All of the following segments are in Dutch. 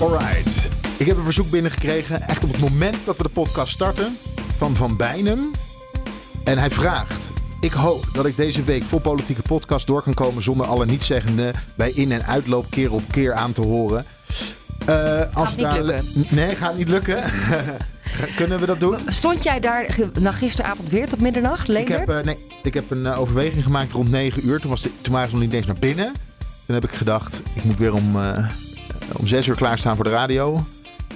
Alright. Ik heb een verzoek binnengekregen, echt op het moment dat we de podcast starten, van Van Bijnem. En hij vraagt: Ik hoop dat ik deze week voor politieke podcast door kan komen zonder alle nietzeggende bij in- en uitloop keer op keer aan te horen. Eh, als niet daar- lukken. Nee, gaat niet lukken. Kunnen we dat doen? Stond jij daar na gisteravond weer tot middernacht, Ik Leendert? heb, eh, nee, ik heb een eh, overweging gemaakt rond 9 uur. Toen, was de, toen waren ze nog niet eens naar binnen. Toen heb ik gedacht, ik moet weer om, eh, om 6 uur klaarstaan voor de radio.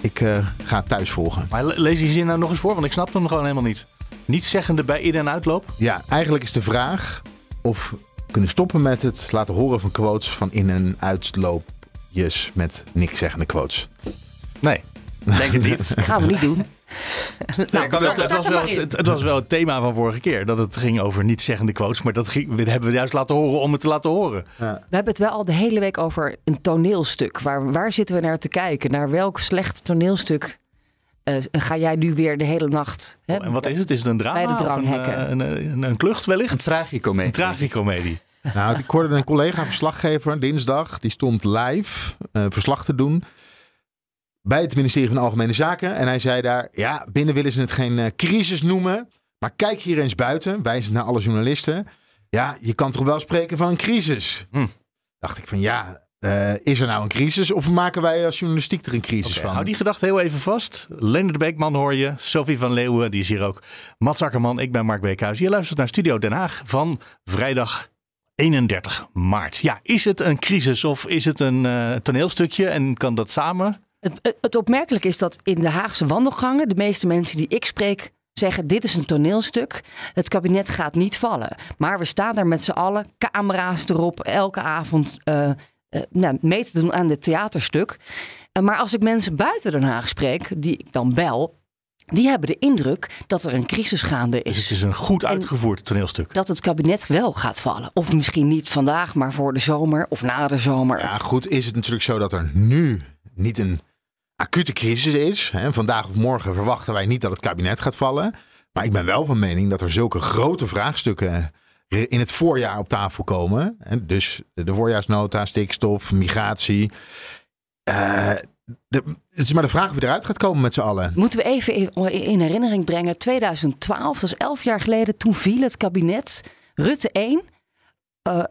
Ik eh, ga het thuis volgen. Maar le- lees die zin nou nog eens voor, want ik snap hem gewoon helemaal niet. Niet zeggende bij in- en uitloop. Ja, eigenlijk is de vraag of we kunnen stoppen met het laten horen van quotes van in- en uitloopjes met niks zeggende quotes. Nee, denk het niet. Gaan we niet doen. Nou, het, was, wel, het, het was wel het thema van vorige keer. Dat het ging over niet zeggende quotes. Maar dat, ging, dat hebben we juist laten horen om het te laten horen. We hebben het wel al de hele week over een toneelstuk. Waar, waar zitten we naar te kijken? Naar welk slecht toneelstuk eh, ga jij nu weer de hele nacht? Hè? En wat is het? Is het een drama? Bij de of een, dranghekken. eh, een, een, een klucht wellicht? Een tragicomedie. Een tragicomedie. Nou, ik hoorde een collega verslaggever dinsdag. Die stond live eh, verslag te doen bij het ministerie van Algemene Zaken. En hij zei daar, ja, binnen willen ze het geen eh, crisis noemen. Maar kijk hier eens buiten, wijzend naar alle journalisten. Ja, je kan toch wel spreken van een crisis? Hm. Dacht ik van, ja, eh, is er nou een crisis? Of maken wij als journalistiek er een crisis van? hou die gedachte heel even vast. Leonard Beekman hoor je. Sophie van Leeuwen, die is hier ook. Mats Akkerman, ik ben Mark Beekhuis. Je luistert naar Studio Den Haag van vrijdag 31 maart. Ja, is het een crisis of is het een eh, toneelstukje en kan dat samen? Het, het, het opmerkelijke is dat in de Haagse wandelgangen de meeste mensen die ik spreek zeggen: dit is een toneelstuk. Het kabinet gaat niet vallen. Maar we staan daar met z'n allen, camera's erop, elke avond eh, eh, nou, mee te doen aan dit theaterstuk. Eh, maar als ik mensen buiten Den Haag spreek, die ik dan bel, die hebben de indruk dat er een crisis gaande Dus is. het is een goed En- uitgevoerd toneelstuk. Dat het kabinet wel gaat vallen. Of misschien niet vandaag, maar voor de zomer of na de zomer. Ja, goed is het natuurlijk zo dat er nu niet een acute crisis is. Hè. Vandaag of morgen verwachten wij niet dat het kabinet gaat vallen. Maar ik ben wel van mening dat er zulke grote vraagstukken in het voorjaar op tafel komen. Hè. Dus de voorjaarsnota, stikstof, migratie. Eh, de, het is maar de vraag of eruit gaat komen met z'n allen. Moeten we even in, in herinnering brengen. 2012, dat is elf jaar geleden. Toen viel het kabinet Rutte 1. eh,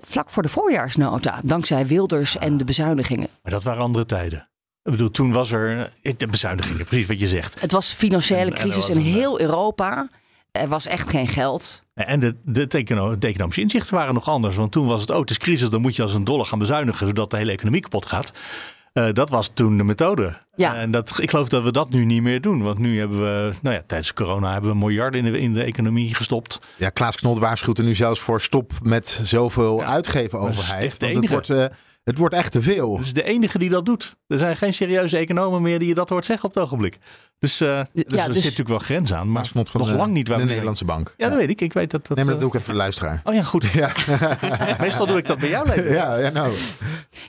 vlak voor de voorjaarsnota. Dankzij Wilders en de bezuinigingen. Maar dat waren andere tijden. Ik bedoel, toen was er eh, de bezuinigingen, precies wat je zegt. Het was financiële En- en crisis was in een, eh, heel Europa. Er was echt geen geld. En de, de, de economische inzichten waren nog anders. Want toen was het, oh, het is crisis, dan moet je als een dolle gaan bezuinigen, zodat de hele economie kapot gaat. Eh, dat was toen de methode. Ja. En dat, ik geloof dat we dat nu niet meer doen. Want nu hebben we, nou ja, tijdens corona hebben we miljarden in de, in de economie gestopt. Ja, Klaas Knot waarschuwt er nu zelfs voor stop met zoveel Ja, uitgeven dat overheid. Want het wordt, eh, het wordt echt te veel. Dat is de enige die dat doet. Er zijn geen serieuze economen meer die je dat hoort zeggen op het ogenblik. Dus, eh, dus er dus- zit natuurlijk wel grens aan. Maar van nog de, lang niet waar de Nederlandse bank. Ja, dat weet ik. Ik weet dat. dat Nee, maar dat eh, doe ik even voor de luisteraar. Oh ja, goed. Ja, Meestal doe ik dat bij jou, Leendert. ja, ja nou.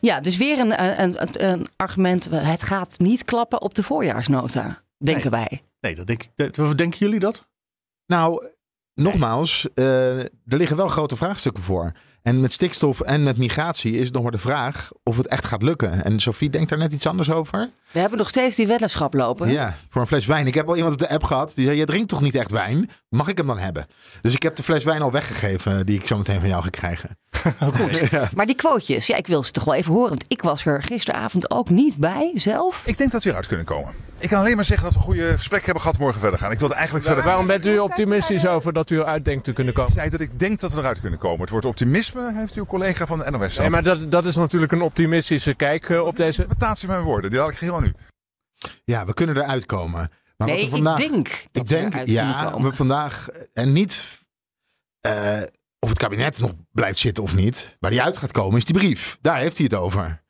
Ja, dus weer een, een, een, een argument. Het gaat niet klappen op de voorjaarsnota. Denken wij. Nee, dat denk ik. dat- Denken jullie dat? Nou, nogmaals, eh, er liggen wel grote vraagstukken voor. En met stikstof en met migratie is het nog maar de vraag of het echt gaat lukken. En Sophie denkt daar net iets anders over. We hebben nog steeds die weddenschap lopen. Ja, voor een fles wijn. Ik heb al iemand op de app gehad die zei: Je drinkt toch niet echt wijn? Mag ik hem dan hebben? Dus ik heb de fles wijn al weggegeven die ik zo meteen van jou ga krijgen. Maar die quotejes, ja, ik wil ze toch wel even horen. Want ik was er gisteravond ook niet bij, zelf. Ik denk dat we eruit kunnen komen. Ik kan alleen maar zeggen dat we een goede gesprek hebben gehad morgen verder gaan. Ik wilde eigenlijk verder... Waarom bent u optimistisch over dat u eruit denkt te kunnen Ik komen? zei dat ik denk dat we eruit kunnen komen. Het woord optimisme heeft uw collega van de NOS. Nee, maar dat, dat is natuurlijk een optimistische kijk eh, op deze. Interpretatie van mijn woorden, die laat ik geheel aan u. Ja, we kunnen eruit komen. Maar nee, wat er vandaag, ik denk dat ik we denk, kunnen ja, komen. we vandaag en niet eh, of het kabinet nog blijft zitten of niet. Waar die uit gaat komen is die brief. Daar heeft hij het over.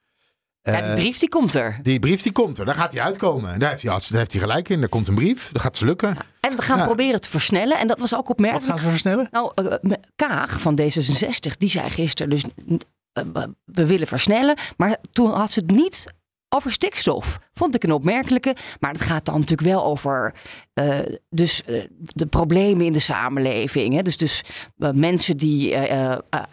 Ja, Eh, die brief die komt er. Die brief die komt er, daar gaat hij uitkomen. Daar heeft hij, daar heeft hij gelijk in. Er komt een brief, dat gaat ze lukken. En we gaan Ja. proberen te versnellen. En dat was ook Wat opmerkelijk. gaan ze versnellen? Nou, eh, eh, Kaag van D66, die zei gisteren dus... eh, we willen versnellen. Maar toen had ze het niet over stikstof. Vond ik een opmerkelijke. Maar het gaat dan natuurlijk wel over eh, dus, eh, de problemen in de samenleving. Hè? Dus, dus eh, mensen die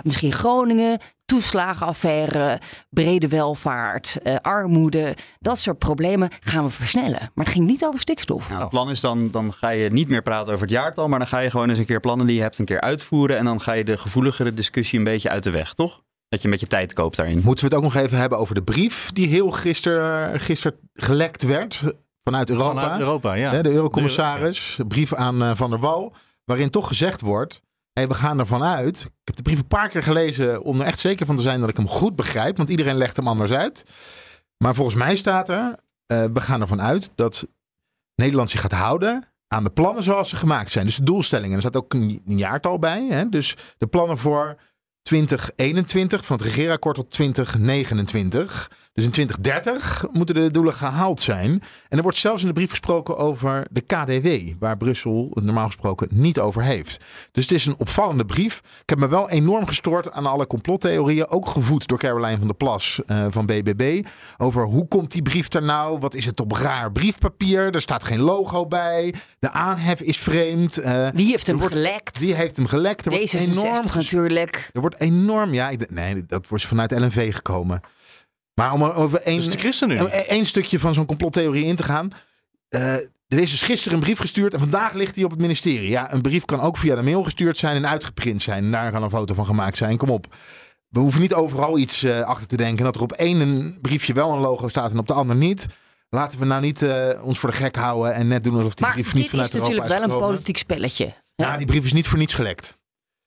misschien Groningen, toeslagenaffaire, brede welvaart, armoede, dat soort problemen gaan we versnellen. Maar het ging niet over stikstof. Nou, het plan is dan, dan ga je niet meer praten over het jaartal, maar dan ga je gewoon eens een keer plannen die je hebt een keer uitvoeren. En dan ga je de gevoeligere discussie een beetje uit de weg, toch? Dat je een beetje tijd koopt daarin. Moeten we het ook nog even hebben over de brief die heel gisteren gister gelekt werd vanuit Europa. Vanuit Europa, ja. Hè, de eurocommissaris, brief aan eh, Van der Wal, waarin toch gezegd wordt... Hey, we gaan ervan uit. Ik heb de brief een paar keer gelezen om er echt zeker van te zijn dat ik hem goed begrijp. Want iedereen legt hem anders uit. Maar volgens mij staat er, eh, we gaan ervan uit dat Nederland zich gaat houden aan de plannen zoals ze gemaakt zijn. Dus de doelstellingen. Er staat ook een, een jaartal bij. Hè? Dus de plannen voor 2021 van het regeerakkoord tot 2029. Dus in 2030 moeten de doelen gehaald zijn. En er wordt zelfs in de brief gesproken over de KDW, waar Brussel het normaal gesproken niet over heeft. Dus het is een opvallende brief. Ik heb me wel enorm gestoord aan alle complottheorieën, ook gevoed door Caroline van der Plas eh, van BBB. Over hoe komt die brief er nou? Wat is het op raar briefpapier? Er staat geen logo bij. De aanhef is vreemd. Eh, Wie heeft hem wordt- gelekt? Wie heeft hem gelekt? Er wordt enorm D66 ges- natuurlijk. er wordt enorm. Ja, ik, nee, dat wordt vanuit LNV gekomen. Maar om er over één, Dus de ChristenUnie. een- één stukje van zo'n complottheorie in te gaan. eh, er is dus gisteren een brief gestuurd en vandaag ligt die op het ministerie. Ja, een brief kan ook via de mail gestuurd zijn en uitgeprint zijn. En daar kan een foto van gemaakt zijn. Kom op. We hoeven niet overal iets eh, achter te denken. Dat er op één een briefje wel een logo staat en op de ander niet. Laten we nou niet eh, ons voor de gek houden en net doen alsof die Maar brief niet dit is vanuit Europa natuurlijk wel een politiek spelletje. Ja, die brief is niet voor niets gelekt.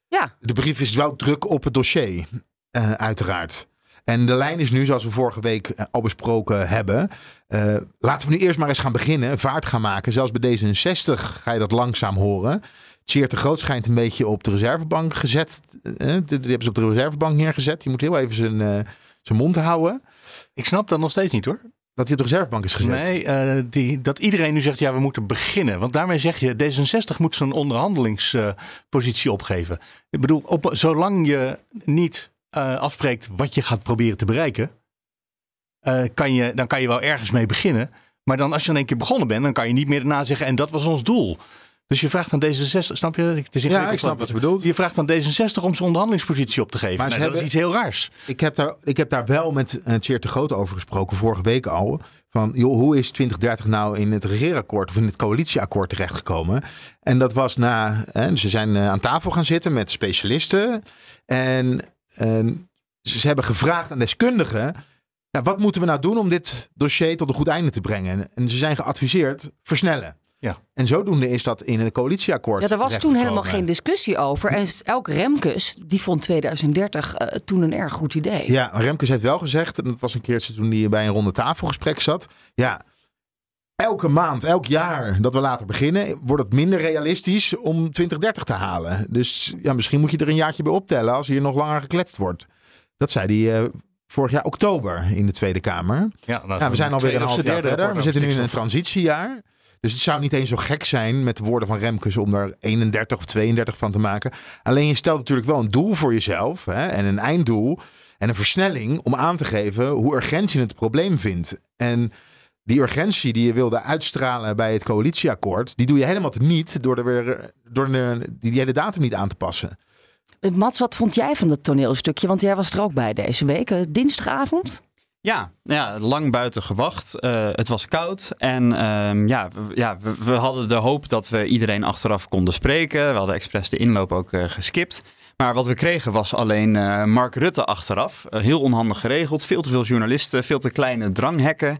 Ja. De brief is wel druk op het dossier, eh, uiteraard. En de lijn is nu, zoals we vorige week eh, al besproken hebben. eh, laten we nu eerst maar eens gaan beginnen, vaart gaan maken. Zelfs bij D66 ga je dat langzaam horen. Tjeerd de Groot schijnt een beetje op de reservebank gezet. eh, die die hebben ze op de reservebank neergezet. Die moet heel even zijn, zijn mond houden. Ik snap dat nog steeds niet hoor. Dat hij op de reservebank is gezet. Nee, die, dat iedereen nu zegt, ja, we moeten beginnen. Want daarmee zeg je, D66 moet zijn onderhandelingspositie opgeven. Ik bedoel, op, zolang je niet eh, afspreekt wat je gaat proberen te bereiken, eh, kan je, dan kan je wel ergens mee beginnen. Maar dan als je in één keer begonnen bent, dan kan je niet meer daarna zeggen, en dat was ons doel. Dus je vraagt aan D66, snap je? Het is ja, ik snap wat je bedoelt. Je vraagt aan D66 om zijn onderhandelingspositie op te geven. Maar Nou, dat is iets heel raars. Ik heb daar, ik heb daar wel met uh, Tjeerd de Groot over gesproken, vorige week al. Van, joh, hoe is 2030 nou in het regeerakkoord of in het coalitieakkoord terechtgekomen? En dat was na, hè, ze zijn eh, aan tafel gaan zitten met specialisten. En, en ze, ze hebben gevraagd aan deskundigen, ja, wat moeten we nou doen om dit dossier tot een goed einde te brengen? En ze zijn geadviseerd, versnellen. Ja. En zodoende is dat in het coalitieakkoord Ja, daar was toen helemaal geen discussie over. En elk Remkes, die vond 2030 eh, toen een erg goed idee. Ja, Remkes heeft wel gezegd, en dat was een keertje toen hij bij een ronde tafelgesprek zat. Ja, elke maand, elk jaar dat we later beginnen, wordt het minder realistisch om 2030 te halen. Dus ja, misschien moet je er een jaartje bij optellen als hier nog langer gekletst wordt. Dat zei hij eh, vorig jaar oktober in de Tweede Kamer. Ja, nou, Ja, we zijn alweer een half jaar verder. We zitten nu in een transitiejaar. Dus het zou niet eens zo gek zijn met de woorden van Remkes om daar 31 of 32 van te maken. Alleen je stelt natuurlijk wel een doel voor jezelf hè, en een einddoel en een versnelling om aan te geven hoe urgent je het probleem vindt. En die urgentie die je wilde uitstralen bij het coalitieakkoord, die doe je helemaal niet door, er weer, door de, die hele datum niet aan te passen. Mats, wat vond jij van dat toneelstukje? Want jij was er ook bij deze week. dinsdagavond. Ja, ja, lang buiten gewacht. Eh, het was koud. En ehm, ja, we, ja we, we hadden de hoop dat we iedereen achteraf konden spreken. We hadden expres de inloop ook eh, geskipt. Maar wat we kregen was alleen eh, Mark Rutte achteraf. Eh, heel onhandig geregeld. Veel te veel journalisten. Veel te kleine dranghekken.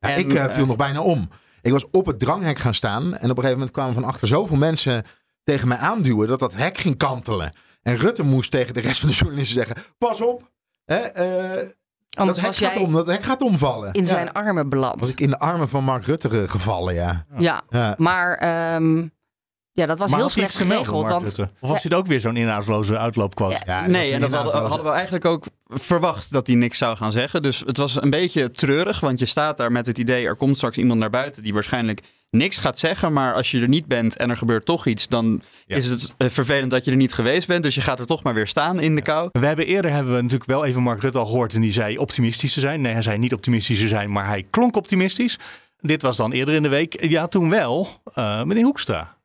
Ja, En, ik eh, viel nog bijna om. Ik was op het dranghek gaan staan. En op een gegeven moment kwamen van achter zoveel mensen tegen mij aanduwen dat dat hek ging kantelen. En Rutte moest tegen de rest van de journalisten zeggen: Pas op, hè, eh, dat, Anders hek gaat om, dat hek gaat omvallen. in Ja. zijn armen beland. Was ik in de armen van Mark Rutte gevallen, ja. Ja, ja. maar ehm, Ja, dat was maar heel slecht geregeld. Want? Of was dit ook weer zo'n inhoudsloze uitloopquote? Ja, nee, en dat hadden, we eigenlijk ook verwacht dat hij niks zou gaan zeggen. Dus het was een beetje treurig, want je staat daar met het idee... er komt straks iemand naar buiten die waarschijnlijk niks gaat zeggen... maar als je er niet bent en er gebeurt toch iets... dan Ja. is het eh, vervelend dat je er niet geweest bent. Dus je gaat er toch maar weer staan in de kou. We hebben eerder hebben we natuurlijk wel even Mark Rutte al gehoord en die zei optimistisch te zijn. Nee, hij zei niet optimistisch te zijn, maar hij klonk optimistisch. Dit was dan eerder in de week. Ja, toen wel. eh, meneer Hoekstra.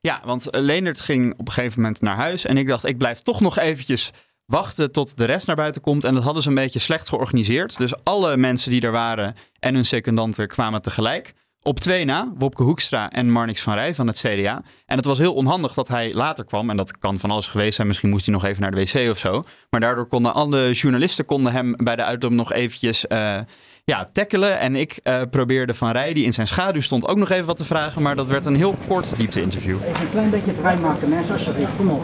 Ja, want eh, Leendert ging op een gegeven moment naar huis. En ik dacht, ik blijf toch nog eventjes wachten tot de rest naar buiten komt. En dat hadden ze een beetje slecht georganiseerd. Dus alle mensen die er waren en hun secondanten kwamen tegelijk. Op twee na, Wopke Hoekstra en Marnix van Rij van het CDA. En het was heel onhandig dat hij later kwam. En dat kan van alles geweest zijn. Misschien moest hij nog even naar de wc of zo. Maar daardoor konden alle journalisten konden hem bij de uitloop nog eventjes eh, ja, tackelen. En ik eh, probeerde Van Rij, die in zijn schaduw stond, ook nog even wat te vragen. Maar dat werd een heel kort diepte-interview. Even een klein beetje vrijmaken, mensen, alsjeblieft. Kom op.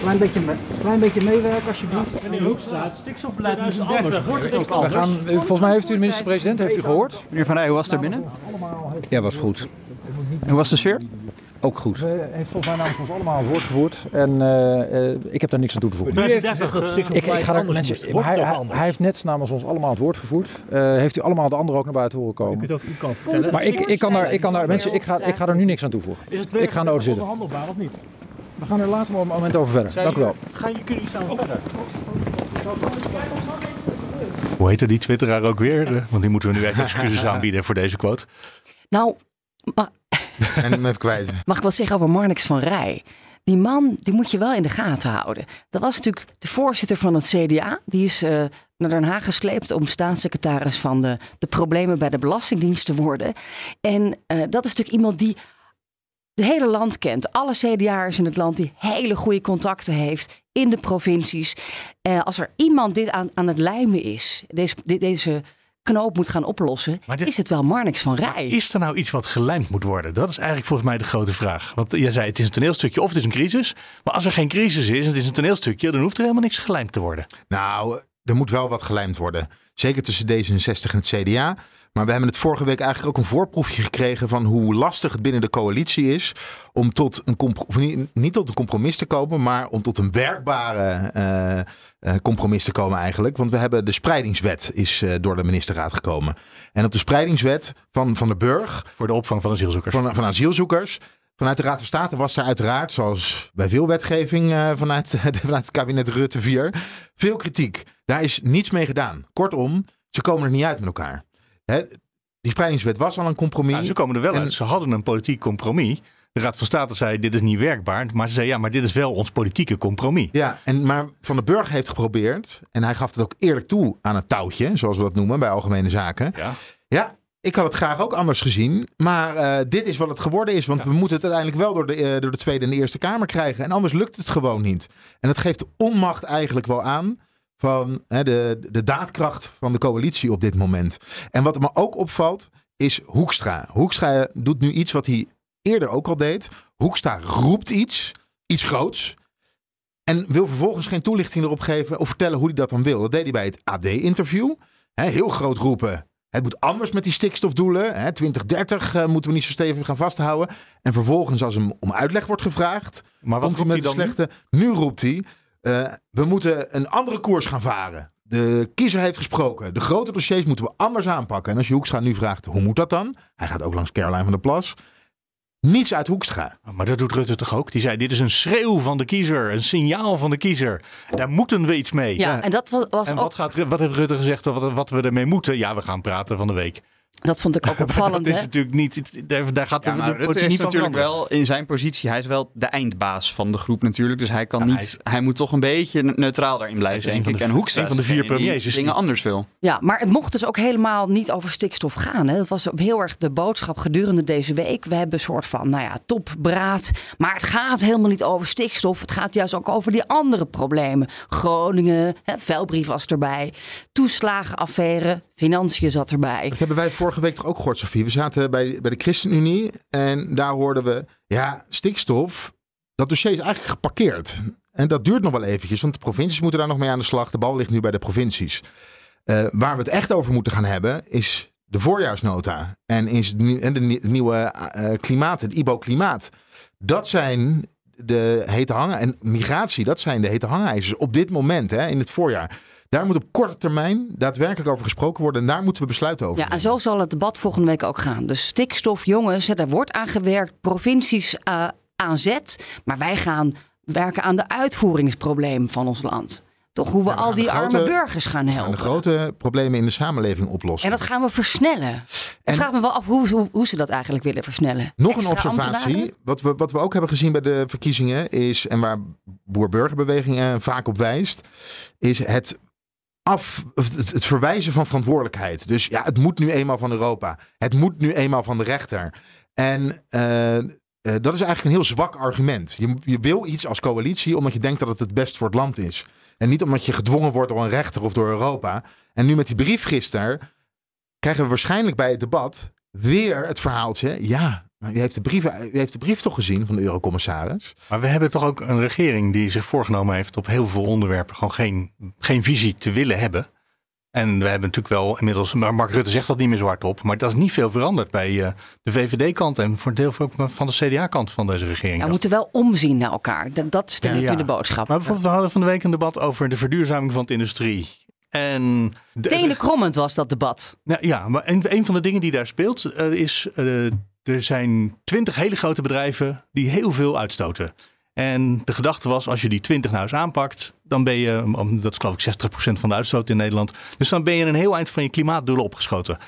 Klein beetje, klein beetje meewerken, alsjeblieft. Meneer Hoekstra, het stikstofbeleid is anders. Wordt het ook We anders? gaan, eh, volgens mij heeft u de minister-president, heeft u gehoord? Meneer Van Rij, hoe was het er binnen? Ja, was goed. En hoe was de sfeer? Ook goed. Hij heeft volgens mij namens ons allemaal het woord gevoerd en eh, eh, ik heb daar niks aan toe te voegen. Heeft Ik, ga daar, mensen, hij, heeft net namens ons allemaal het woord gevoerd. Eh, heeft u allemaal de anderen ook naar buiten horen komen? kunt ook u kan vertellen. Maar ik, ik kan daar, ik kan daar, mensen, ik ga, ik ga er nu niks aan toevoegen. Is het Ik ga naar de zitten. onderhandelbaar of niet? We gaan er later op een moment over verder. Dank u wel. Ga je, kunnen jullie staan verder? Hoe heette die twitteraar ook weer? Want die moeten we nu even excuses aanbieden voor deze quote. Nou, ma- En kwijt. mag ik wat zeggen over Marnix van Rij? Die man, die moet je wel in de gaten houden. Dat was natuurlijk de voorzitter van het CDA. Die is eh, naar Den Haag gesleept om staatssecretaris van de, de problemen bij de Belastingdienst te worden. En eh, dat is natuurlijk iemand die het hele land kent. Alle CDA'ers in het land die hele goede contacten heeft in de provincies. Eh, als er iemand dit aan, aan het lijmen is, deze, deze knoop moet gaan oplossen, Maar dit- is het wel Marnix van Rij. Is er nou iets wat gelijmd moet worden? Dat is eigenlijk volgens mij de grote vraag. Want jij zei het is een toneelstukje of het is een crisis. Maar als er geen crisis is en het is een toneelstukje, dan hoeft er helemaal niks gelijmd te worden. Nou, er moet wel wat gelijmd worden. Zeker tussen D66 en het CDA. Maar we hebben het vorige week eigenlijk ook een voorproefje gekregen van hoe lastig het binnen de coalitie is om tot een niet, tot een compromis te komen, maar om tot een werkbare eh, eh, compromis te komen eigenlijk. Want we hebben de spreidingswet is eh, door de ministerraad gekomen. En op de spreidingswet van Van de Burg Voor de opvang van asielzoekers. van, van asielzoekers. Vanuit de Raad van State was er uiteraard, zoals bij veel wetgeving vanuit, vanuit het kabinet Rutte 4, veel kritiek. Daar is niets mee gedaan. Kortom, ze komen er niet uit met elkaar. Hè, die spreidingswet was al een compromis. Nou, ze komen er wel En- uit. Ze hadden een politiek compromis. De Raad van State zei dit is niet werkbaar. Maar ze zei ja, maar dit is wel ons politieke compromis. Ja, en, maar Van den Burg heeft geprobeerd, en hij gaf het ook eerlijk toe aan het touwtje, zoals we dat noemen bij Algemene Zaken. Ja. Ja, ik had het graag ook anders gezien. Maar eh, dit is wat het geworden is. Want we moeten het uiteindelijk wel door de, eh, door de Tweede en de Eerste Kamer krijgen. En anders lukt het gewoon niet. En dat geeft de onmacht eigenlijk wel aan van hè, de, de daadkracht van de coalitie op dit moment. En wat me ook opvalt is Hoekstra. Hoekstra doet nu iets wat hij eerder ook al deed. Hoekstra roept iets, iets groots. En wil vervolgens geen toelichting erop geven of vertellen hoe hij dat dan wil. Dat deed hij bij het AD-interview. Heel groot roepen. Het moet anders met die stikstofdoelen. Hè, 2030 eh, moeten we niet zo stevig gaan vasthouden. En vervolgens, als hem om uitleg wordt gevraagd, Maar wat komt hij met hij dan slechte. Nu roept hij: eh, we moeten een andere koers gaan varen. De kiezer heeft gesproken. De grote dossiers moeten we anders aanpakken. En als je Hoekstra nu vraagt: hoe moet dat dan? Hij gaat ook langs Caroline van der Plas. Niets uit Hoekstra. Maar dat doet Rutte toch ook? Die zei dit is een schreeuw van de kiezer. Een signaal van de kiezer. Daar moeten we iets mee. Ja, en dat wa- was En ook, wat, gaat, wat heeft Rutte gezegd wat, wat we ermee moeten? Ja, we gaan praten van de week. Dat vond ik ook Maar opvallend. dat is hè? natuurlijk niet. Daar, gaat Ja, de, maar de Rutte niet natuurlijk wel in zijn positie. Hij is wel de eindbaas van de groep natuurlijk. Dus hij kan Ja, niet. hij moet toch een beetje neutraal daarin blijven, denk van ik. de- En Hoekstra een van de vier die premiers, dus dingen anders wil. Ja, maar het mocht dus ook helemaal niet over stikstof gaan. Hè. Dat was heel erg de boodschap gedurende deze week. We hebben een soort van, nou ja, topbraad. Maar het gaat helemaal niet over stikstof. Het gaat juist ook over die andere problemen. Groningen, hè, vuilbrief was erbij. Toeslagenaffaire, financiën zat erbij. Dat hebben wij vorige week toch ook gehoord, Sofie. We zaten bij, bij de ChristenUnie en daar hoorden we, ja, stikstof, dat dossier is eigenlijk geparkeerd. En dat duurt nog wel eventjes, want de provincies moeten daar nog mee aan de slag. De bal ligt nu bij de provincies. Eh, waar we het echt over moeten gaan hebben, is de voorjaarsnota. En is de, het nieuwe eh, klimaat, het IBO-klimaat. Dat zijn de hete hangen. En migratie, dat zijn de hete hangijzers op dit moment, hè, in het voorjaar. Daar moet op korte termijn daadwerkelijk over gesproken worden. En daar moeten we besluiten over. Ja, en zo zal het debat volgende week ook gaan. Dus stikstof, jongens, daar wordt aan gewerkt. Provincies eh, aan zet. Maar wij gaan werken aan de uitvoeringsprobleem van ons land. Toch hoe we Ja, we al die grote- arme burgers gaan We gaan helpen. de grote problemen in de samenleving oplossen. En dat gaan we versnellen. Ik En- vraag me wel af hoe, hoe, hoe ze dat eigenlijk willen versnellen. Nog een observatie. ambtenaren? Wat we, wat we ook hebben gezien bij de verkiezingen is, en waar boer-burgerbeweging eh, vaak op wijst, is het, af, het, verwijzen van verantwoordelijkheid. Dus ja, het moet nu eenmaal van Europa. Het moet nu eenmaal van de rechter. En eh, eh, dat is eigenlijk een heel zwak argument. Je, je wil iets als coalitie omdat je denkt dat het het best voor het land is. En niet omdat je gedwongen wordt door een rechter of door Europa. En nu met die brief gisteren krijgen we waarschijnlijk bij het debat weer het verhaaltje. Ja, maar u heeft de brief, u heeft de brief toch gezien van de eurocommissaris? Maar we hebben toch ook een regering die zich voorgenomen heeft op heel veel onderwerpen gewoon geen, geen visie te willen hebben. En we hebben natuurlijk wel inmiddels, maar Mark Rutte zegt dat niet meer zo hardop, maar dat is niet veel veranderd bij eh, de VVD-kant en voor een deel ook van de CDA-kant van deze regering. Ja, we moeten wel omzien naar elkaar. Dat, dat is denk ik Ja. de boodschap. Maar bijvoorbeeld, we hadden van de week een debat over de verduurzaming van de industrie. En de, Tenenkrommend was dat debat. Nou, ja, maar een, een van de dingen die daar speelt eh, is, eh, er zijn twintig hele grote bedrijven die heel veel uitstoten. En de gedachte was, als je die 20 nou eens aanpakt, dan ben je, dat is geloof ik 60% van de uitstoot in Nederland. Dus dan ben je een heel eind van je klimaatdoelen opgeschoten.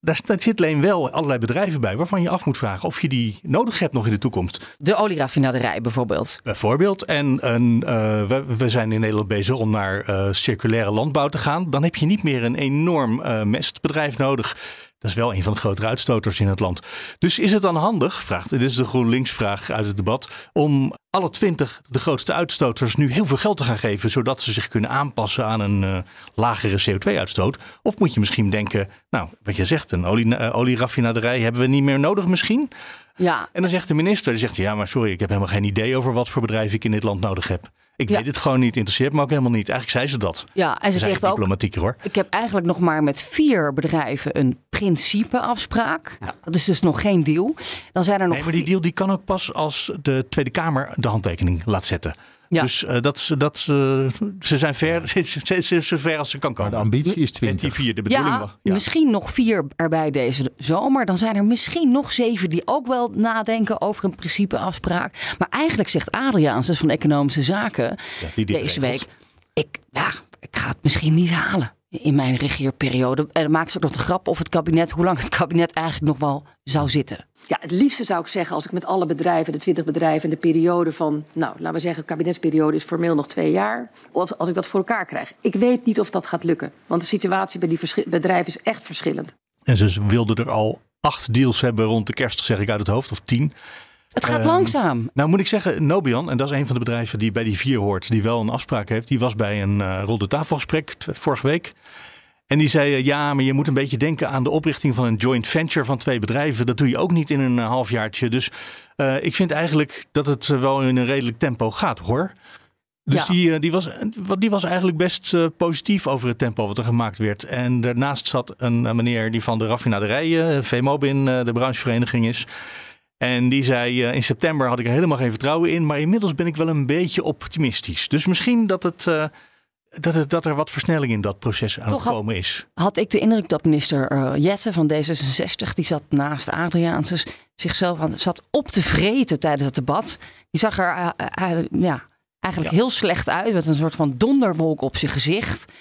Daar, zit alleen wel allerlei bedrijven bij waarvan je af moet vragen of je die nodig hebt nog in de toekomst. De olieraffinaderij bijvoorbeeld. Bijvoorbeeld. En een, eh, we, we zijn in Nederland bezig om naar eh, circulaire landbouw te gaan. Dan heb je niet meer een enorm eh, mestbedrijf nodig. Dat is wel een van de grotere uitstoters in het land. Dus is het dan handig, vraagt, dit is de GroenLinks-vraag uit het debat, om alle twintig de grootste uitstoters nu heel veel geld te gaan geven, zodat ze zich kunnen aanpassen aan een eh, lagere CO2-uitstoot? Of moet je misschien denken, nou, wat je zegt, een olie, eh, olieraffinaderij hebben we niet meer nodig misschien? Ja, En dan zegt de minister, die zegt, ja, maar sorry, ik heb helemaal geen idee over wat voor bedrijf ik in dit land nodig heb. Ik Ja. weet het gewoon niet, interesseert me ook helemaal niet. Eigenlijk zei ze dat. ja, en ze zegt ook, diplomatieker hoor. ik heb eigenlijk nog maar met vier bedrijven een principeafspraak. Dat is dus nog geen deal. Dan zijn er nog Nee, maar die deal die kan ook pas als de Tweede Kamer de handtekening laat zetten. Ja. Dus eh, dat, ze- dat, ze ze zijn ver, ze, ze, ze, ver als ze kan Maar komen. de ambitie is Met die 20. vier, de bedoeling Ja, was. Ja. misschien nog vier erbij deze zomer. Dan zijn er misschien nog zeven die ook wel nadenken over een principeafspraak. Maar eigenlijk zegt Adriaans, dus van Economische Zaken, Ja, die deze regelt. week... Ik, ja, ik ga het misschien niet halen in mijn regeerperiode. En dan maakt ze ook nog de grap of het kabinet, hoe lang het kabinet eigenlijk nog wel zou zitten. Ja, het liefste zou ik zeggen als ik met alle bedrijven, de 20 bedrijven, in de periode van, nou, laten we zeggen, de kabinetsperiode is formeel nog twee jaar. Als, als ik dat voor elkaar krijg. Ik weet niet of dat gaat lukken. Want de situatie bij die bedrijven is echt verschillend. En ze wilden er al acht deals hebben rond de kerst, zeg ik uit het hoofd, of tien. Het gaat Ehm, langzaam. Nou moet ik zeggen, Nobian, en dat is een van de bedrijven die bij die vier hoort, die wel een afspraak heeft, die was bij een eh ronde tafelgesprek vorige week. En die zei, eh, ja, maar je moet een beetje denken aan de oprichting van een joint venture van twee bedrijven. Dat doe je ook niet in een eh, halfjaartje. Dus ik vind eigenlijk dat het wel in een redelijk tempo gaat, hoor. Dus Ja. die, die, was, die was eigenlijk best positief over het tempo wat er gemaakt werd. En daarnaast zat een meneer die van de raffinaderijen, VMobin, eh, de branchevereniging is. En die zei, eh, in september had ik er helemaal geen vertrouwen in. Maar inmiddels ben ik wel een beetje optimistisch. Dus misschien dat, het, eh, dat, het, dat er wat versnelling in dat proces aan het komen is. Had ik de indruk dat minister eh Jette van D66, die zat naast Adriaans, dus zichzelf aan, zat op te vreten tijdens het debat. Die zag er ja, eigenlijk heel slecht uit, met een soort van donderwolk op zijn gezicht.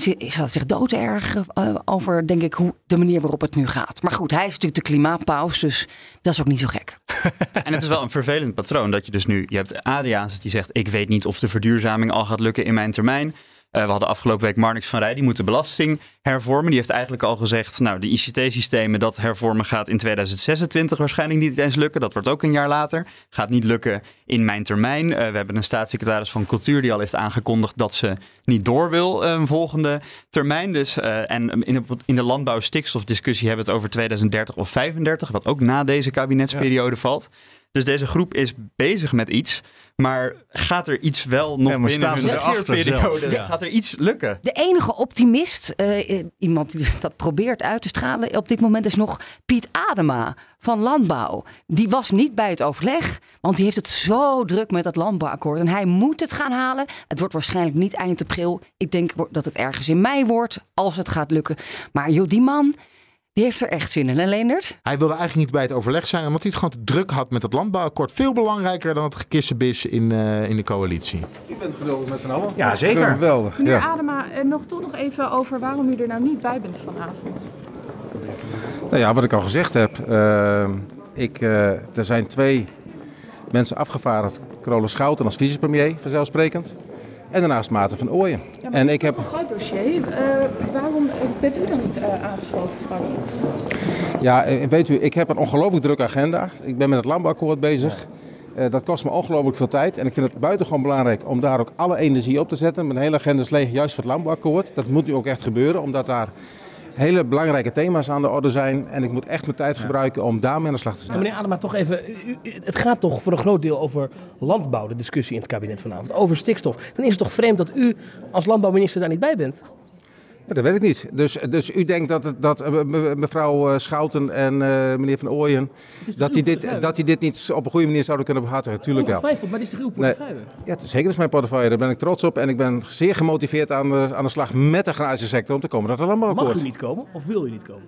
Ze had zich dooderg eh, over, denk ik, hoe, de manier waarop het nu gaat. Maar goed, hij is natuurlijk de klimaatpaus, dus dat is ook niet zo gek. En het is wel een vervelend patroon dat je dus nu, je hebt Adriaans die zegt, ik weet niet of de verduurzaming al gaat lukken in mijn termijn. Eh, we hadden afgelopen week Marnix van Rij, die moet de belasting hervormen. Die heeft eigenlijk al gezegd, nou, de ICT-systemen, dat hervormen gaat in 2026 waarschijnlijk niet eens lukken. Dat wordt ook een jaar later. Gaat niet lukken in mijn termijn. Eh, we hebben een staatssecretaris van Cultuur die al heeft aangekondigd dat ze niet door wil eh, een volgende termijn. Dus, eh, en in de, in de landbouw-stikstofdiscussie hebben we het over 2030 of 35, wat ook na deze kabinetsperiode valt. Dus deze groep is bezig met iets. Maar gaat er iets wel nog Ja, binnen hun erachter regeerperiode? Ja. Gaat er iets lukken? De enige optimist, eh, iemand die dat probeert uit te stralen op dit moment, is nog Piet Adema van Landbouw. Die was niet bij het overleg, want die heeft het zo druk met dat landbouwakkoord. En hij moet het gaan halen. Het wordt waarschijnlijk niet eind april. Ik denk dat het ergens in mei wordt, als het gaat lukken. Maar joh, die man, die heeft er echt zin in, hè Leendert? Hij wilde eigenlijk niet bij het overleg zijn, omdat hij het gewoon te druk had met het landbouwakkoord. Veel belangrijker dan het gekissenbis in, eh, in de coalitie. U bent geduldig met z'n allen. Ja, zeker. Geweldig. Meneer Ja. Adema, eh, nog toch nog even over waarom u er nou niet bij bent vanavond. Nou ja, wat ik al gezegd heb. eh, ik, eh, er zijn twee mensen afgevaardigd. Carola Schouten als vicepremier, vanzelfsprekend. En daarnaast Maarten van Ooyen. Ja, en ik heb... een groot dossier. Eh, waarom bent u dan niet eh, aangeschoven straks? Ja, eh, weet u, ik heb een ongelooflijk drukke agenda. Ik ben met het landbouwakkoord bezig. Dat kost me ongelooflijk veel tijd. En ik vind het buitengewoon belangrijk om daar ook alle energie op te zetten. Mijn hele agenda is leeg juist voor het landbouwakkoord. Dat moet nu ook echt gebeuren, omdat daar hele belangrijke thema's aan de orde zijn. En ik moet echt mijn tijd gebruiken om daarmee aan de slag te Ja, zijn. meneer Adema, toch even. het gaat toch voor een groot deel over landbouw, de discussie in het kabinet vanavond. Over stikstof. Dan is het toch vreemd dat u als landbouwminister daar niet bij bent? Ja, dat weet ik niet. Dus, dus u denkt dat, dat eh, me- mevrouw eh, Schouten en eh, meneer Van Ooyen... dat die, dit, dat die dit niet op een goede manier zouden kunnen behartigen? Tuurlijk wel. Ongetwijfeld, maar dit is toch uw Nee. portefeuille? Ja, het is zeker is mijn portefeuille. Daar ben ik trots op. En ik ben zeer gemotiveerd aan de, aan de slag met de agrarische sector om te komen tot een Mag landbouwakkoord. u niet komen of wil u niet komen?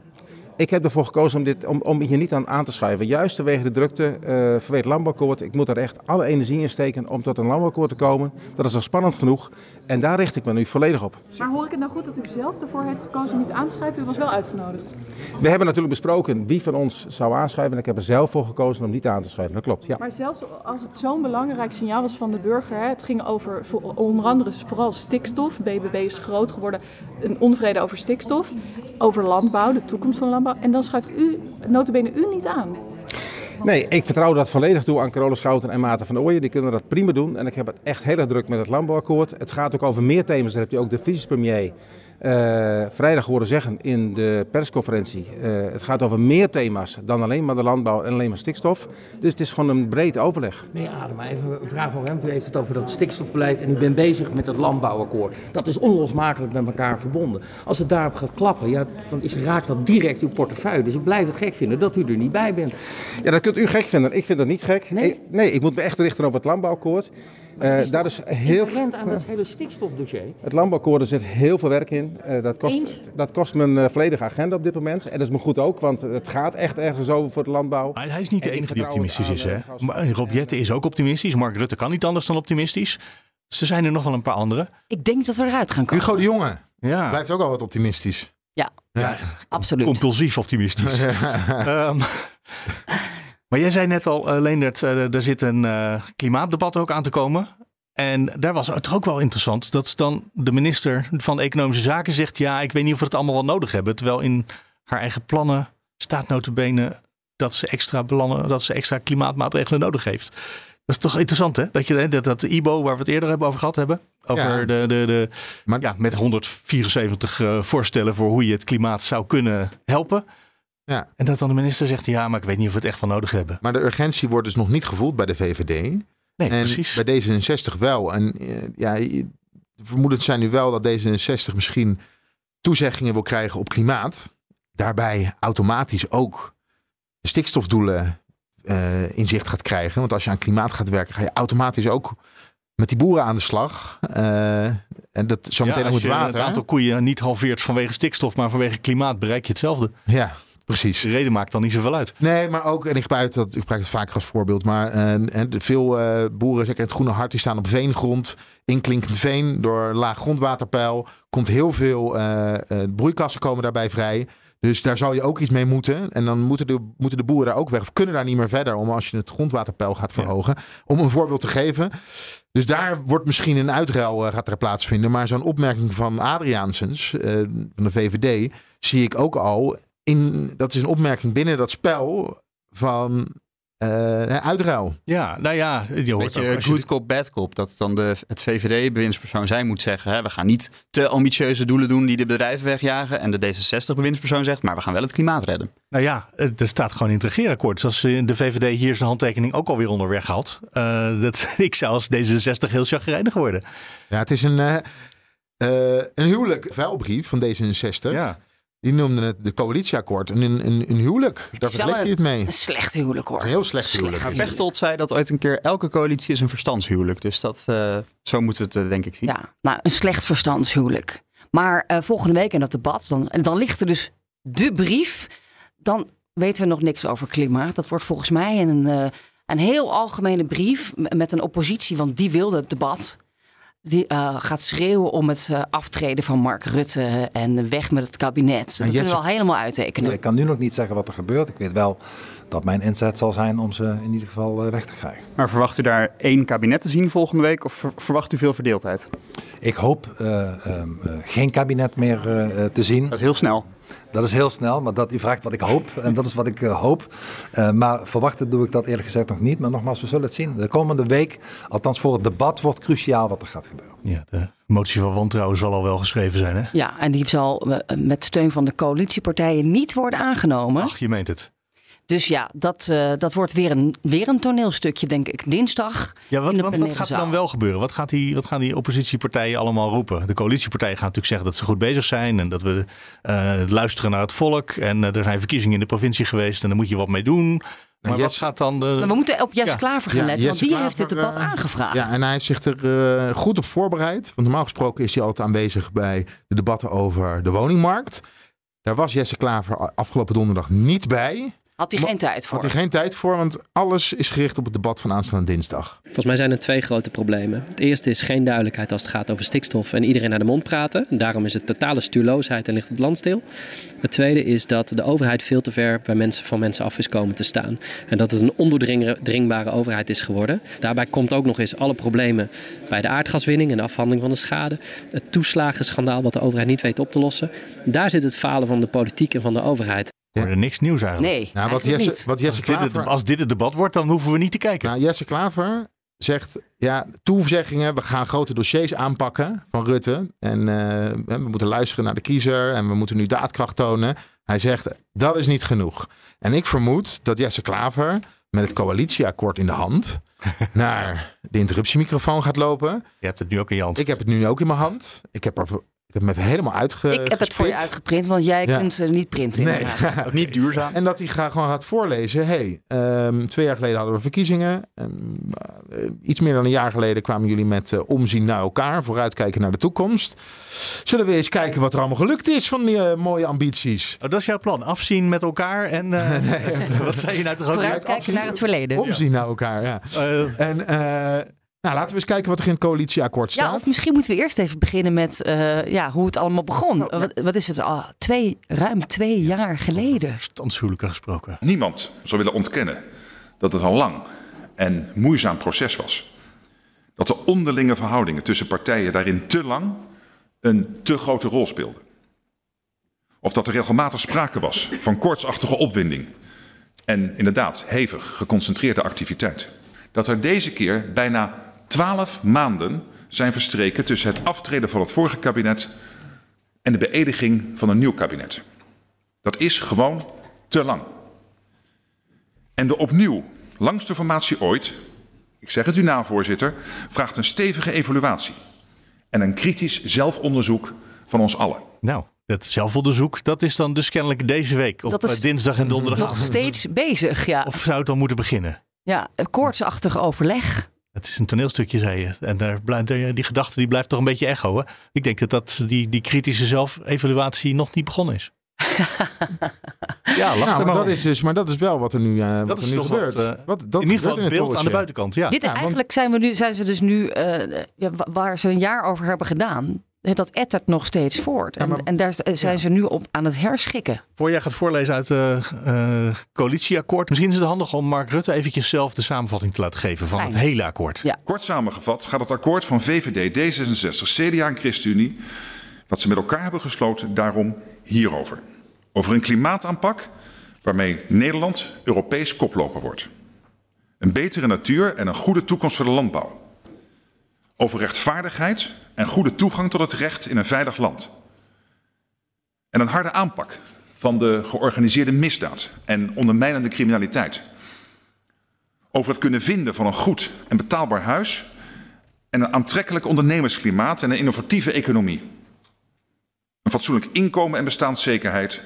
Ik heb ervoor gekozen om, dit, om, om hier niet aan aan te schuiven. Juist vanwege de drukte eh vanwege het landbouwakkoord. Ik moet er echt alle energie in steken om tot een landbouwakkoord te komen. Dat is al spannend genoeg. En daar richt ik me nu volledig op. Maar hoor ik het nou goed dat u zelf ervoor heeft gekozen om niet aan te schrijven? U was wel uitgenodigd. We hebben natuurlijk besproken wie van ons zou aanschuiven. En ik heb er zelf voor gekozen om niet aan te schrijven. Dat klopt, ja. Maar zelfs als het zo'n belangrijk signaal was van de burger, hè, het ging over onder andere vooral stikstof. BBB is groot geworden, een onvrede over stikstof, over landbouw, de toekomst van landbouw. En dan schuift u, notabene u niet aan. Nee, ik vertrouw dat volledig toe aan Carola Schouten en Maarten van Ooyen. Die kunnen dat prima doen. En ik heb het echt heel erg druk met het landbouwakkoord. Het gaat ook over meer thema's. Daar heb je ook de vicepremier eh vrijdag horen zeggen in de persconferentie. Eh, het gaat over meer thema's dan alleen maar de landbouw en alleen maar stikstof. Dus het is gewoon een breed overleg. Meneer Adema, even een vraag voor hem. U heeft het over dat stikstofbeleid en u bent bezig met het landbouwakkoord. Dat is onlosmakelijk met elkaar verbonden. Als het daarop gaat klappen, ja, dan is, raakt dat direct uw portefeuille. Dus ik blijf het gek vinden dat u er niet bij bent. Ja, dat kunt u gek vinden. Ik vind dat niet gek. Nee? Ik, nee, ik moet me echt richten op het landbouwakkoord. Eh, daar is heel Inherent aan dat hele stikstofdossier. Het landbouwakkoord er zit heel veel werk in. Eh, dat, kost, Eens? dat kost mijn eh, volledige agenda op dit moment. En dat is me goed ook, want het gaat echt ergens over voor de landbouw. Hij, hij is niet de En enige die optimistisch is. Hè? Maar Rob Jetten is ook optimistisch. Mark Rutte kan niet anders dan optimistisch. Ze zijn er nog wel een paar anderen. Ik denk dat we eruit gaan komen. Hugo de Jonge Ja, blijft ook al wat optimistisch. Ja, Ja. absoluut. compulsief optimistisch. Ehm, maar jij zei net al, uh, Leendert, uh, er zit een uh, klimaatdebat ook aan te komen. En daar was het ook wel interessant dat dan de minister van Economische Zaken zegt... ja, ik weet niet of we het allemaal wel nodig hebben. Terwijl in haar eigen plannen staat notabene dat ze extra, plannen, dat ze extra klimaatmaatregelen nodig heeft. Dat is toch interessant, hè? Dat je dat, dat IBO, waar we het eerder hebben over gehad hebben. Over Ja. de, de, de, Maar- ja, met 174 eh, voorstellen voor hoe je het klimaat zou kunnen helpen. Ja. En dat dan de minister zegt, ja, maar ik weet niet of we het echt van nodig hebben. Maar de urgentie wordt dus nog niet gevoeld bij de VVD. Nee, en precies. bij D66 wel. En eh, ja, vermoedens zijn nu wel dat D66 misschien toezeggingen wil krijgen op klimaat. Daarbij automatisch ook de stikstofdoelen eh, in zicht gaat krijgen. Want als je aan klimaat gaat werken, ga je automatisch ook met die boeren aan de slag. Eh, en dat zometeen Ja, ook je water. het aantal koeien niet halveert vanwege stikstof, maar vanwege klimaat, bereik je hetzelfde. Ja, precies. De reden maakt dan niet zoveel uit. Nee, maar ook, en ik gebruik, dat, ik gebruik het vaak als voorbeeld, maar en veel eh, boeren, zeker in het Groene Hart, die staan op veengrond, inklinkend veen, door laag grondwaterpeil, komt heel veel eh, eh, broeikassen komen daarbij vrij. Dus daar zou je ook iets mee moeten. En dan moeten de, moeten de boeren daar ook weg. Of kunnen daar niet meer verder om als je het grondwaterpeil gaat verhogen. Om een voorbeeld te geven. Dus daar wordt misschien een uitruil gaat er plaatsvinden. Maar zo'n opmerking van Adriaansens van de VVD zie ik ook al. In, dat is een opmerking binnen dat spel van eh, uitruil. Ja, nou ja, je hoort Beetje ook als je- good cop, bad cop. Dat dan de, het VVD-bewindspersoon zij moet zeggen... Hè, we gaan niet te ambitieuze doelen doen die de bedrijven wegjagen. En de D66-bewindspersoon zegt, maar we gaan wel het klimaat redden. Nou ja, eh, er staat gewoon in het regeerakkoord. Dus als eh, de VVD hier zijn handtekening ook alweer onder weghaalt. eh dat, ik zou als D66 heel chagrijnig worden. Ja, het is een, een huwelijk, vuilbrief van D66. Ja. Die noemden het de coalitieakkoord. Een, een, een huwelijk. Daar je een, het mee. een slecht huwelijk hoor. Een heel slecht huwelijk. Maar Pechtold zei dat ooit een keer... elke coalitie is een verstandshuwelijk. Dus dat, eh, zo moeten we het eh, denk ik zien. Ja, nou, een slecht verstandshuwelijk. Maar eh, volgende week in dat debat, dan, en dan ligt er dus de brief. Dan weten we nog niks over klimaat. Dat wordt volgens mij een, eh, een heel algemene brief met een oppositie, want die wilde het debat. Die eh, gaat schreeuwen om het eh, aftreden van Mark Rutte en weg met het kabinet. Dat kunnen we Jesse- al helemaal uittekenen. Ik kan nu nog niet zeggen wat er gebeurt. Ik weet wel dat mijn inzet zal zijn om ze in ieder geval eh, weg te krijgen. Maar verwacht u daar één kabinet te zien volgende week? Of ver- verwacht u veel verdeeldheid? Ik hoop eh, ehm, eh, geen kabinet meer te zien. Dat is heel snel. Dat is heel snel, maar dat, u vraagt wat ik hoop. En dat is wat ik eh, hoop. Eh, maar verwachten doe ik dat eerlijk gezegd nog niet. Maar nogmaals, we zullen het zien. De komende week, althans voor het debat, wordt cruciaal wat er gaat gebeuren. Ja, de motie van wantrouwen zal al wel geschreven zijn, hè? Ja, en die zal eh, met steun van de coalitiepartijen niet worden aangenomen. Ach, je meent het. Dus ja, dat, eh, dat wordt weer een, weer een toneelstukje, denk ik. Dinsdag. Ja, wat, in de want wat gaat er dan wel gebeuren? Wat, gaat die, wat gaan die oppositiepartijen allemaal roepen? De coalitiepartijen gaan natuurlijk zeggen dat ze goed bezig zijn en dat we eh, luisteren naar het volk. En eh, er zijn verkiezingen in de provincie geweest en daar moet je wat mee doen. Maar wat Jesse- gaat dan de. Maar we moeten op Jesse Ja. Klaver gaan Ja, letten, want Jesse die heeft dit debat aangevraagd. Ja, en hij heeft zich er eh, goed op voorbereid. Want normaal gesproken is hij altijd aanwezig bij de debatten over de woningmarkt. Daar was Jesse Klaver afgelopen donderdag niet bij. Had hij geen tijd voor. Had hij geen tijd voor, want alles is gericht op het debat van aanstaande dinsdag. Volgens mij zijn er twee grote problemen. Het eerste is geen duidelijkheid als het gaat over stikstof en iedereen naar de mond praten. En daarom is het totale stuurloosheid en ligt het land stil. Het tweede is dat de overheid veel te ver bij mensen van mensen af is komen te staan. En dat het een ondoordringbare overheid is geworden. Daarbij komt ook nog eens alle problemen bij de aardgaswinning en de afhandeling van de schade. Het toeslagenschandaal wat de overheid niet weet op te lossen. Daar zit het falen van de politiek en van de overheid. Er wordt niks nieuws eigenlijk. Nee, Nou, wat Jesse, wat Jesse als, dit het, Klaver, als dit het debat wordt, dan hoeven we niet te kijken. nou, Jesse Klaver zegt, ja, toezeggingen, we gaan grote dossiers aanpakken van Rutte. En eh, we moeten luisteren naar de kiezer en we moeten nu daadkracht tonen. Hij zegt, dat is niet genoeg. En ik vermoed dat Jesse Klaver met het coalitieakkoord in de hand naar de interruptiemicrofoon gaat lopen. Je hebt het nu ook in je hand. Ik heb het nu ook in mijn hand. Ik heb, er, ik heb hem even helemaal uitge. ik heb het voor je uitgeprint, want jij Ja. kunt er niet printen. Nee, niet duurzaam. En dat hij gaat, gewoon gaat voorlezen. hey, ehm, twee jaar geleden hadden we verkiezingen. Ehm, eh, iets meer dan een jaar geleden kwamen jullie met eh, omzien naar elkaar. Vooruitkijken naar de toekomst. Zullen we eens kijken wat er allemaal gelukt is van die eh, mooie ambities? Oh, dat is jouw plan. Afzien met elkaar en. eh, wat zei je nou toch ook? Vooruitkijken naar het verleden. Omzien naar elkaar, ja. En eh, nou, laten we eens kijken wat er in het coalitieakkoord Ja, staat. of misschien moeten we eerst even beginnen met eh, ja, hoe het allemaal begon. Nou, wat, wat is het? al twee, ruim twee jaar geleden. Standshuwelijken gesproken. Niemand zou willen ontkennen dat het een lang en moeizaam proces was. Dat de onderlinge verhoudingen tussen partijen daarin te lang een te grote rol speelden. Of dat er regelmatig sprake was van koortsachtige opwinding en inderdaad hevig geconcentreerde activiteit. Dat er deze keer bijna twaalf maanden zijn verstreken tussen het aftreden van het vorige kabinet en de beëdiging van een nieuw kabinet. Dat is gewoon te lang. En de opnieuw langste formatie ooit, ik zeg het u na, voorzitter, vraagt een stevige evaluatie en een kritisch zelfonderzoek van ons allen. Nou, dat zelfonderzoek, dat is dan dus kennelijk deze week. Op Dat is eh, dinsdag en Nog donderdagavond. steeds bezig, ja. Of zou het dan moeten beginnen? Ja, een koortsachtig overleg. Het is een toneelstukje, zei je. En daar blijft, er- die gedachte die blijft toch een beetje echoen. Ik denk dat, dat die, die kritische zelfevaluatie nog niet begonnen is. ja, lach nou, maar dat om. is dus, maar dat is wel wat er nu, eh, wat Dat er is nu toch gebeurt. wat, eh, wat, dat in ieder geval het beeld aan de buitenkant. Ja. Dit, eigenlijk zijn, we nu, zijn ze dus nu, eh, ja, wa- waar ze een jaar over hebben gedaan, dat ettert nog steeds voort. En, en daar zijn ze nu op aan het herschikken. Voor jij gaat voorlezen uit het eh, coalitieakkoord. Misschien is het handig om Mark Rutte eventjes zelf de samenvatting te laten geven van Fijn. het hele akkoord. Ja. Kort samengevat gaat het akkoord van VVD, D66, CDA en ChristenUnie, wat ze met elkaar hebben gesloten, daarom hierover. Over een klimaataanpak waarmee Nederland Europees koploper wordt. Een betere natuur en een goede toekomst voor de landbouw. Over rechtvaardigheid en goede toegang tot het recht in een veilig land. En een harde aanpak van de georganiseerde misdaad en ondermijnende criminaliteit. Over het kunnen vinden van een goed en betaalbaar huis en een aantrekkelijk ondernemersklimaat en een innovatieve economie. Een fatsoenlijk inkomen en bestaanszekerheid.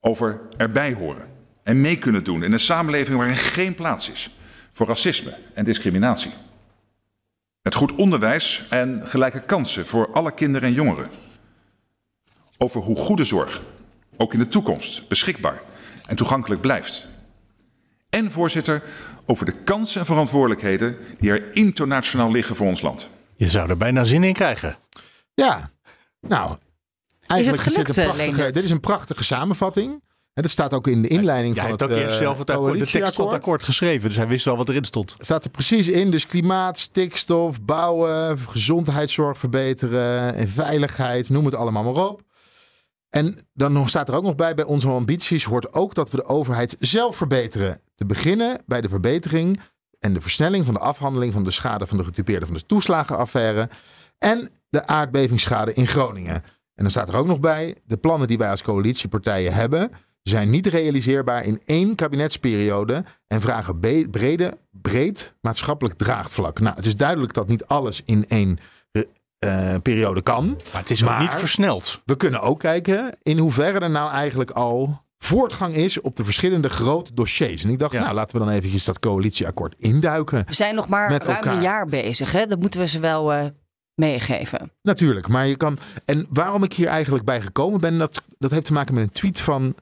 Over erbij horen en mee kunnen doen in een samenleving waarin geen plaats is voor racisme en discriminatie. Met goed onderwijs en gelijke kansen voor alle kinderen en jongeren. Over hoe goede zorg ook in de toekomst beschikbaar en toegankelijk blijft. En voorzitter, over de kansen en verantwoordelijkheden die er internationaal liggen voor ons land. Je zou er bijna zin in krijgen. Ja, nou, eigenlijk gelukt, dit, een eh, prachtige, Leendert? dit is een prachtige samenvatting. En dat staat ook in de inleiding Hij van het ook eerst eh, zelf het akkoord, de tekst van het coalitieakkoord. akkoord geschreven, dus hij wist wel wat erin stond. staat er precies in. Dus klimaat, stikstof, bouwen, gezondheidszorg verbeteren en veiligheid, noem het allemaal maar op. En dan nog, staat er ook nog bij, bij onze ambities hoort ook dat we de overheid zelf verbeteren. Te beginnen bij de verbetering en de versnelling van de afhandeling van de schade van de getupeerden van de toeslagenaffaire en de aardbevingsschade in Groningen. En dan staat er ook nog bij, de plannen die wij als coalitiepartijen hebben zijn niet realiseerbaar in één kabinetsperiode en vragen brede, breed maatschappelijk draagvlak. Nou, het is duidelijk dat niet alles in één eh, eh, periode kan. Maar het is ook niet versneld. We kunnen ook kijken in hoeverre er nou eigenlijk al voortgang is op de verschillende grote dossiers. En ik dacht, nou laten we dan eventjes dat coalitieakkoord induiken. We zijn nog maar Met ruim elkaar. een jaar bezig. Hè? Dat moeten we ze wel eh, meegeven. Natuurlijk, maar je kan. En waarom ik hier eigenlijk bij gekomen ben, dat, dat heeft te maken met een tweet van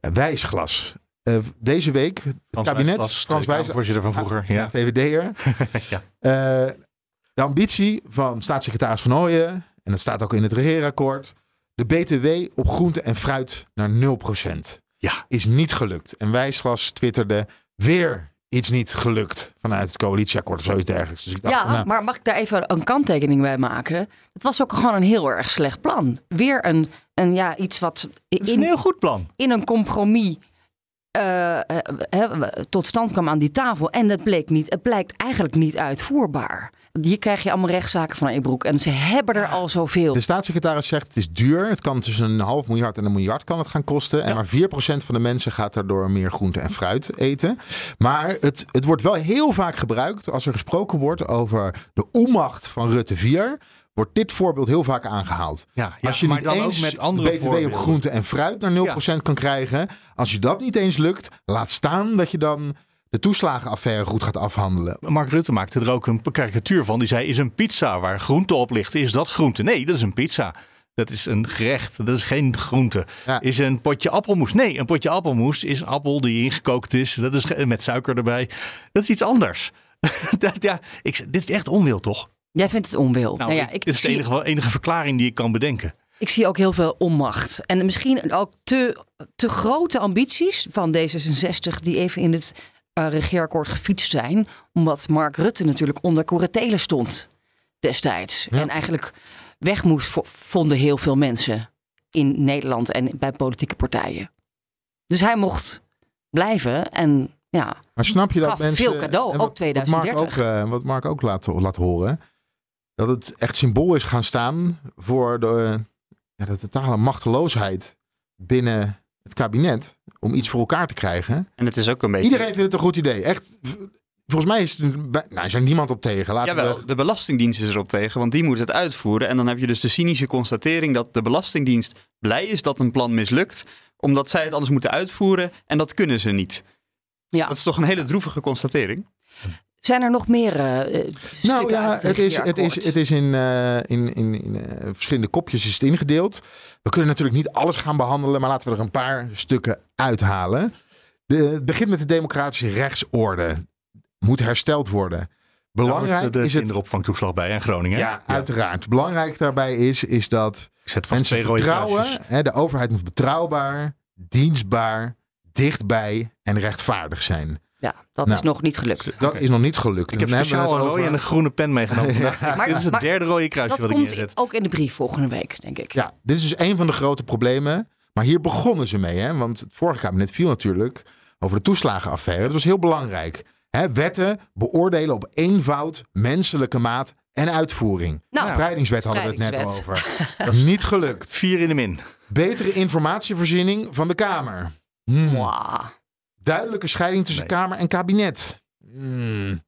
Wijsglas. Eh, deze week, het kabinet, Wijsglas, Frans Tweede Wijs, Kamervoorzitter van vroeger, ja. VVD'er. ja. Eh, de ambitie van staatssecretaris Van Ooyen, en dat staat ook in het regeerakkoord, de BTW op groente en fruit naar 0%. Ja. Is niet gelukt. En Wijsglas twitterde weer iets niet gelukt vanuit het coalitieakkoord of zoiets dergelijks. Dus ik dacht, Ja, nou, maar mag ik daar even een kanttekening bij maken? Het was ook gewoon een heel erg slecht plan. Weer een, een ja, iets wat in, is een heel goed plan. in een compromis eh, eh, tot stand kwam aan die tafel. En het, bleek niet, het blijkt eigenlijk niet uitvoerbaar. Hier krijg je allemaal rechtszaken van Ebroek. En ze hebben er al zoveel. De staatssecretaris zegt het is duur. Het kan tussen een half miljard en een miljard kan het gaan kosten. En maar 4% van de mensen gaat daardoor meer groente en fruit eten. Maar het, het wordt wel heel vaak gebruikt als er gesproken wordt over de onmacht van Rutte 4. Wordt dit voorbeeld heel vaak aangehaald. Ja, ja, als je maar niet dan ook eens met andere BTW op groente en fruit naar 0% kan krijgen. Als je dat niet eens lukt, laat staan dat je dan de toeslagenaffaire goed gaat afhandelen. Mark Rutte maakte er ook een karikatuur van. Die zei, is een pizza waar groente op ligt, is dat groente? Nee, dat is een pizza. Dat is een gerecht, dat is geen groente. Is een potje appelmoes? Nee, een potje appelmoes is appel die ingekookt is. Dat is met suiker erbij. Dat is iets anders. Dat- ja, ik, dit is echt onwil, toch? Jij vindt het onwil. Nou, Nou ja, ik- ik, dit is de zie, enige, enige verklaring die ik kan bedenken. ik zie ook heel veel onmacht. En misschien ook te, te grote ambities van D66... die even in het eh, regeerakkoord gefietst zijn. Omdat Mark Rutte natuurlijk onder curatele stond destijds. En eigenlijk weg moest, vo- vonden heel veel mensen in Nederland en bij politieke partijen. Dus hij mocht blijven en ja, Maar snap je dat mensen... veel cadeau, ook Wat Mark 2030. ook, eh, wat Mark ook laat, laat horen. Dat het echt symbool is gaan staan voor de, ja, de totale machteloosheid binnen het kabinet. Om iets voor elkaar te krijgen. En het is ook een beetje... Iedereen vindt het een goed idee. Echt. Volgens mij is er, bij- nou, is er niemand op tegen. Laten Jawel, we, de Belastingdienst is erop tegen, want die moet het uitvoeren. En dan heb je dus de cynische constatering dat de Belastingdienst blij is dat een plan mislukt, omdat zij het anders moeten uitvoeren en dat kunnen ze niet. Ja. Dat is toch een hele droevige constatering? Zijn er nog meer eh, eh, nou stukken ja, uit het is, het is, het is in, eh, in, in, in verschillende kopjes is het ingedeeld. We kunnen natuurlijk niet alles gaan behandelen, maar laten we er een paar stukken uithalen. De, het begint met de democratische rechtsorde. Moet hersteld worden. Belangrijk de is het. kinderopvangtoeslag bij en Groningen. Ja, uiteraard. Belangrijk daarbij is, is dat zet vast mensen twee rode vertrouwen. Hè, de overheid moet betrouwbaar, dienstbaar, dichtbij en rechtvaardig zijn. Ja, dat Nou, is nog niet gelukt. Dat is nog niet gelukt. Ik heb speciaal een rode over- en een groene pen meegenomen. Maar- Dit is het maar derde rode kruisje Dat wat ik komt ook in de brief volgende week, denk ik. Ja, dit is dus een van de grote problemen. Maar hier begonnen ze mee. Hè? Want het vorige kabinet viel natuurlijk over de toeslagenaffaire. Dat was heel belangrijk. Hè, wetten beoordelen op eenvoud, menselijke maat en uitvoering. Nou, Spreidingswet hadden we het net over. Dat is niet gelukt. Vier in de min. Betere informatievoorziening van de Kamer. Hmm. Duidelijke scheiding tussen Kamer en kabinet. Hmm. Nou,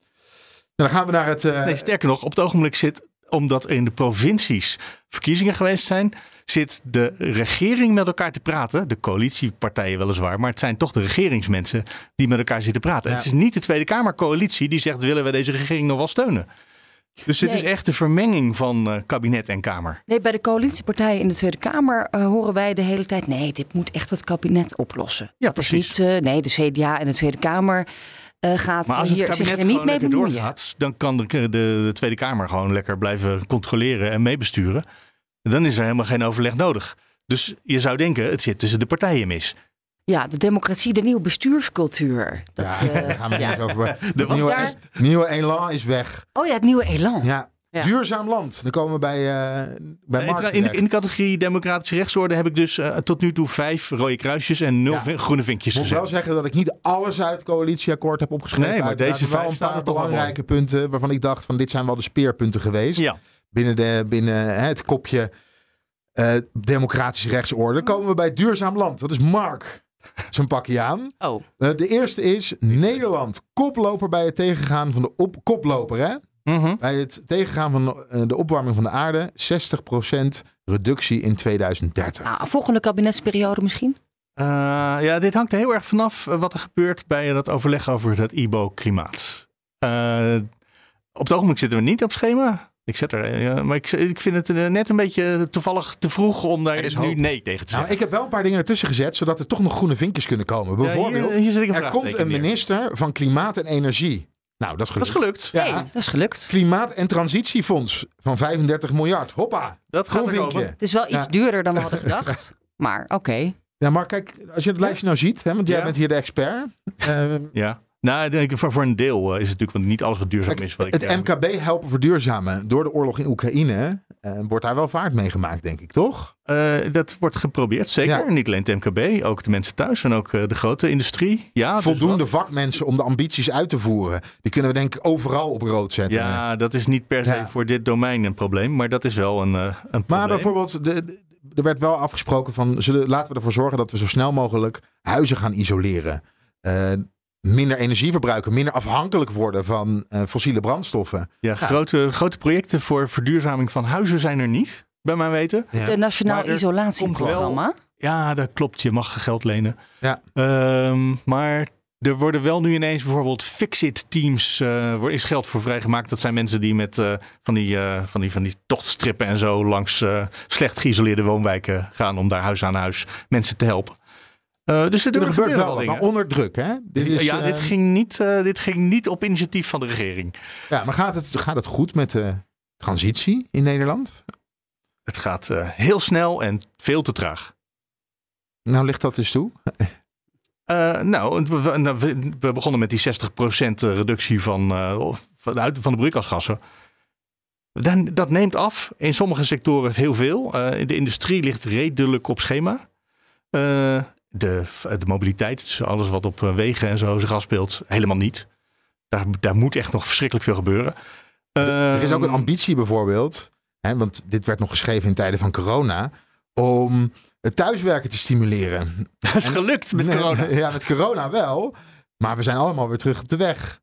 dan gaan we naar het... eh, Nee, sterker nog, op het ogenblik zit, omdat er in de provincies verkiezingen geweest zijn, zit de regering met elkaar te praten. De coalitiepartijen weliswaar, maar het zijn toch de regeringsmensen die met elkaar zitten praten. Ja. Het is niet de Tweede Kamercoalitie die zegt, willen we deze regering nog wel steunen? Dus dit Nee. is echt de vermenging van eh, kabinet en Kamer. Nee, bij de coalitiepartijen in de Tweede Kamer eh, horen wij de hele tijd... nee, dit moet echt het kabinet oplossen. Ja, Dat is precies. niet, eh, nee, de CDA en de Tweede Kamer eh, gaat Maar als het hier kabinet er niet mee bemoeien. doorgaat, dan kan de, de, de Tweede Kamer gewoon lekker blijven controleren en meebesturen. Dan is er helemaal geen overleg nodig. Dus je zou denken, het zit tussen de partijen mis. Ja, de democratie, de nieuwe bestuurscultuur. Dat, ja, eh, daar gaan we ja. niet over. De nieuwe, Daar- nieuwe elan is weg. Oh ja, het nieuwe elan. Ja. Ja. Duurzaam land. Dan komen we bij, eh bij Mark in, de, in de categorie democratische rechtsorde heb ik dus eh, tot nu toe vijf rode kruisjes en nul Ja. vin- groene vinkjes Ik moet wel zeggen dat ik niet alles uit het coalitieakkoord heb opgeschreven. Nee, maar deze wel vijf een staan paar toch wel belangrijke punten waarvan ik dacht van dit zijn wel de speerpunten geweest. Ja. Binnen, de, binnen hè, het kopje eh, democratische rechtsorde komen we bij duurzaam land. Dat is Mark. Zijn pakje aan. Oh. Eh, de eerste is Nederland. Koploper bij het tegengaan van de op, koploper, hè? Mhm. Bij het tegengaan van eh, de opwarming van de aarde. 60% reductie in 2030. Nou, volgende kabinetsperiode misschien? Eh, ja, dit hangt er heel erg vanaf wat er gebeurt bij dat overleg over het IBO-klimaat. Eh, op het ogenblik zitten we niet op schema. Ik zet er, eh, maar ik, ik vind het eh, net een beetje toevallig te vroeg om daar nu hoop. nee tegen te Nou, zeggen. ik heb wel een paar dingen ertussen gezet, zodat er toch nog groene vinkjes kunnen komen. Bijvoorbeeld, hier er komt een neer. minister van Klimaat en Energie. Nou, dat is dat is gelukt. gelukt. Ja. Dat is gelukt. Klimaat- en Transitiefonds van 35 miljard. Hoppa. Dat gaat Groen er vinkje. komen. Het is wel iets Ja. duurder dan we hadden gedacht. Maar oké. Ja, maar kijk, als je het lijstje nou ziet, hè, want jij Ja. bent hier de expert. eh, Ja. Nou, ik denk, voor, voor een deel eh, is het natuurlijk want niet alles wat duurzaam is. Wat ik, het eh, MKB helpen verduurzamen. Door de oorlog in Oekraïne eh, wordt daar wel vaart mee gemaakt, denk ik, toch? Dat wordt geprobeerd, zeker. Ja. Niet alleen het MKB, ook de mensen thuis en ook de grote industrie. Ja, dus Voldoende vakmensen om de ambities uit te voeren. Die kunnen we denk ik overal op rood zetten. Ja, dat is niet per se Ja. voor dit domein een probleem, maar dat is wel een, een probleem. Maar bijvoorbeeld, de, de- er werd wel afgesproken van, zullen, laten we ervoor zorgen dat we zo snel mogelijk huizen gaan isoleren. Minder energie verbruiken, minder afhankelijk worden van eh, fossiele brandstoffen. Ja, Grote, grote projecten voor verduurzaming van huizen zijn er niet, bij mijn weten. Ja. De Nationaal Isolatieprogramma. Ja, dat klopt. Je mag geld lenen. Ja. Ehm, maar er worden wel nu ineens bijvoorbeeld fix-it-teams. eh er is geld voor vrijgemaakt. Dat zijn mensen die met eh, van, die, eh, van, die, van die tochtstrippen en zo langs eh, slecht geïsoleerde woonwijken gaan om daar huis aan huis mensen te helpen. Eh, dus er, Er gebeurt wel maar onder druk, hè? Dit is, ja, eh, dit, ging niet, eh, dit ging niet op initiatief van de regering. ja, maar gaat het, gaat het goed met de transitie in Nederland? Het gaat eh, heel snel en veel te traag. Nou, ligt dat dus toe? Eh, nou, we, we- nou, we- we begonnen met die 60% reductie van, eh, van, de, uit- van de broeikasgassen. Dan, dat neemt af. In sommige sectoren heel veel. Eh, de industrie ligt redelijk op schema. De, de mobiliteit, dus alles wat op eh, wegen en zo zich afspeelt, helemaal niet. Daar, daar moet echt nog verschrikkelijk veel gebeuren. er is ook een Ehm, ambitie bijvoorbeeld, hè, want dit werd nog geschreven in tijden van corona, om het thuiswerken te stimuleren. Dat is gelukt met corona. Ja, met corona wel. Maar we zijn allemaal weer terug op de weg.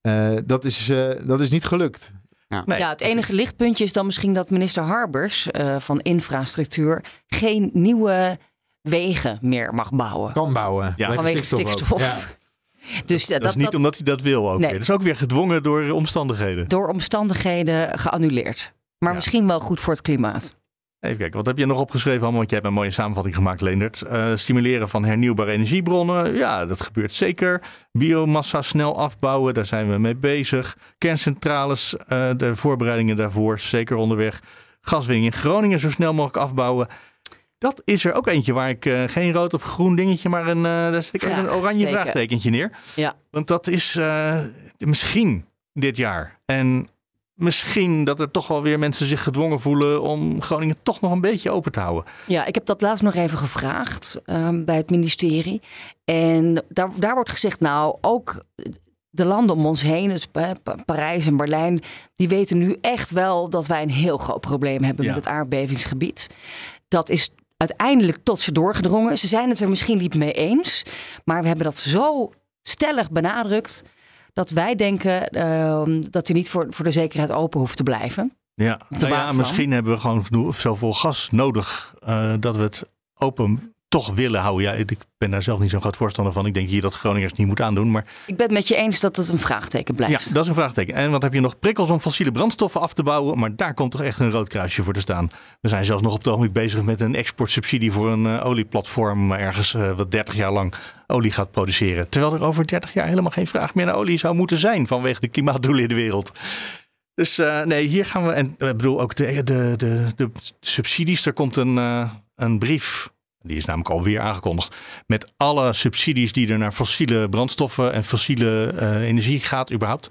Eh, dat, is, eh, dat is niet gelukt. Nee. Ja, het enige lichtpuntje is dan misschien dat minister Harbers eh, van Infrastructuur geen nieuwe wegen meer mag bouwen. Kan bouwen. Ja. Vanwege stikstof ook. stikstof. Ja. Dus ja, dat, is niet omdat hij dat wil ook Nee. weer. Dat is ook weer gedwongen door omstandigheden. door omstandigheden geannuleerd. Maar Ja. misschien wel goed voor het klimaat. Even kijken, wat heb je nog opgeschreven allemaal? Want je hebt een mooie samenvatting gemaakt, Leendert. Eh, stimuleren van hernieuwbare energiebronnen. Ja, dat gebeurt zeker. Biomassa snel afbouwen, daar zijn we mee bezig. Kerncentrales, eh, de voorbereidingen daarvoor, zeker onderweg. Gaswinning in Groningen zo snel mogelijk afbouwen. Dat is er ook eentje waar ik eh, geen rood of groen dingetje, maar een, eh, daar ik een oranje Vraagteken. vraagtekentje neer. Ja. Want dat is eh, misschien dit jaar. En misschien dat er toch wel weer mensen zich gedwongen voelen om Groningen toch nog een beetje open te houden. Ja, ik heb dat laatst nog even gevraagd ehm, bij het ministerie. En daar, daar wordt gezegd, nou, ook de landen om ons heen, dus Pa- Pa- Parijs en Berlijn, die weten nu echt wel dat wij een heel groot probleem hebben Ja. met het aardbevingsgebied. Dat is uiteindelijk tot ze doorgedrongen. Ze zijn het er misschien niet mee eens, maar we hebben dat zo stellig benadrukt dat wij denken ehm, dat hij niet voor, voor de zekerheid open hoeft te blijven. Ja, nou ja misschien hebben we gewoon zoveel gas nodig eh, dat we het open toch willen houden. Ja, ik ben daar zelf niet zo'n groot voorstander van. Ik denk hier dat Groningers niet moeten aandoen. Maar Ik ben het met je eens dat het een vraagteken blijft. ja, dat is een vraagteken. En wat heb je nog? Prikkels om fossiele brandstoffen af te bouwen. Maar daar komt toch echt een rood kruisje voor te staan. We zijn zelfs nog op het ogenblik bezig met een exportsubsidie voor een eh, olieplatform. Ergens eh, wat 30 jaar lang olie gaat produceren. Terwijl er over 30 jaar helemaal geen vraag meer naar olie zou moeten zijn. Vanwege de klimaatdoelen in de wereld. Dus eh, nee, hier gaan we. En ik bedoel ook de, de, de, de subsidies. Er komt een, een brief. Die is namelijk alweer aangekondigd. Met alle subsidies die er naar fossiele brandstoffen en fossiele eh, energie gaat, überhaupt.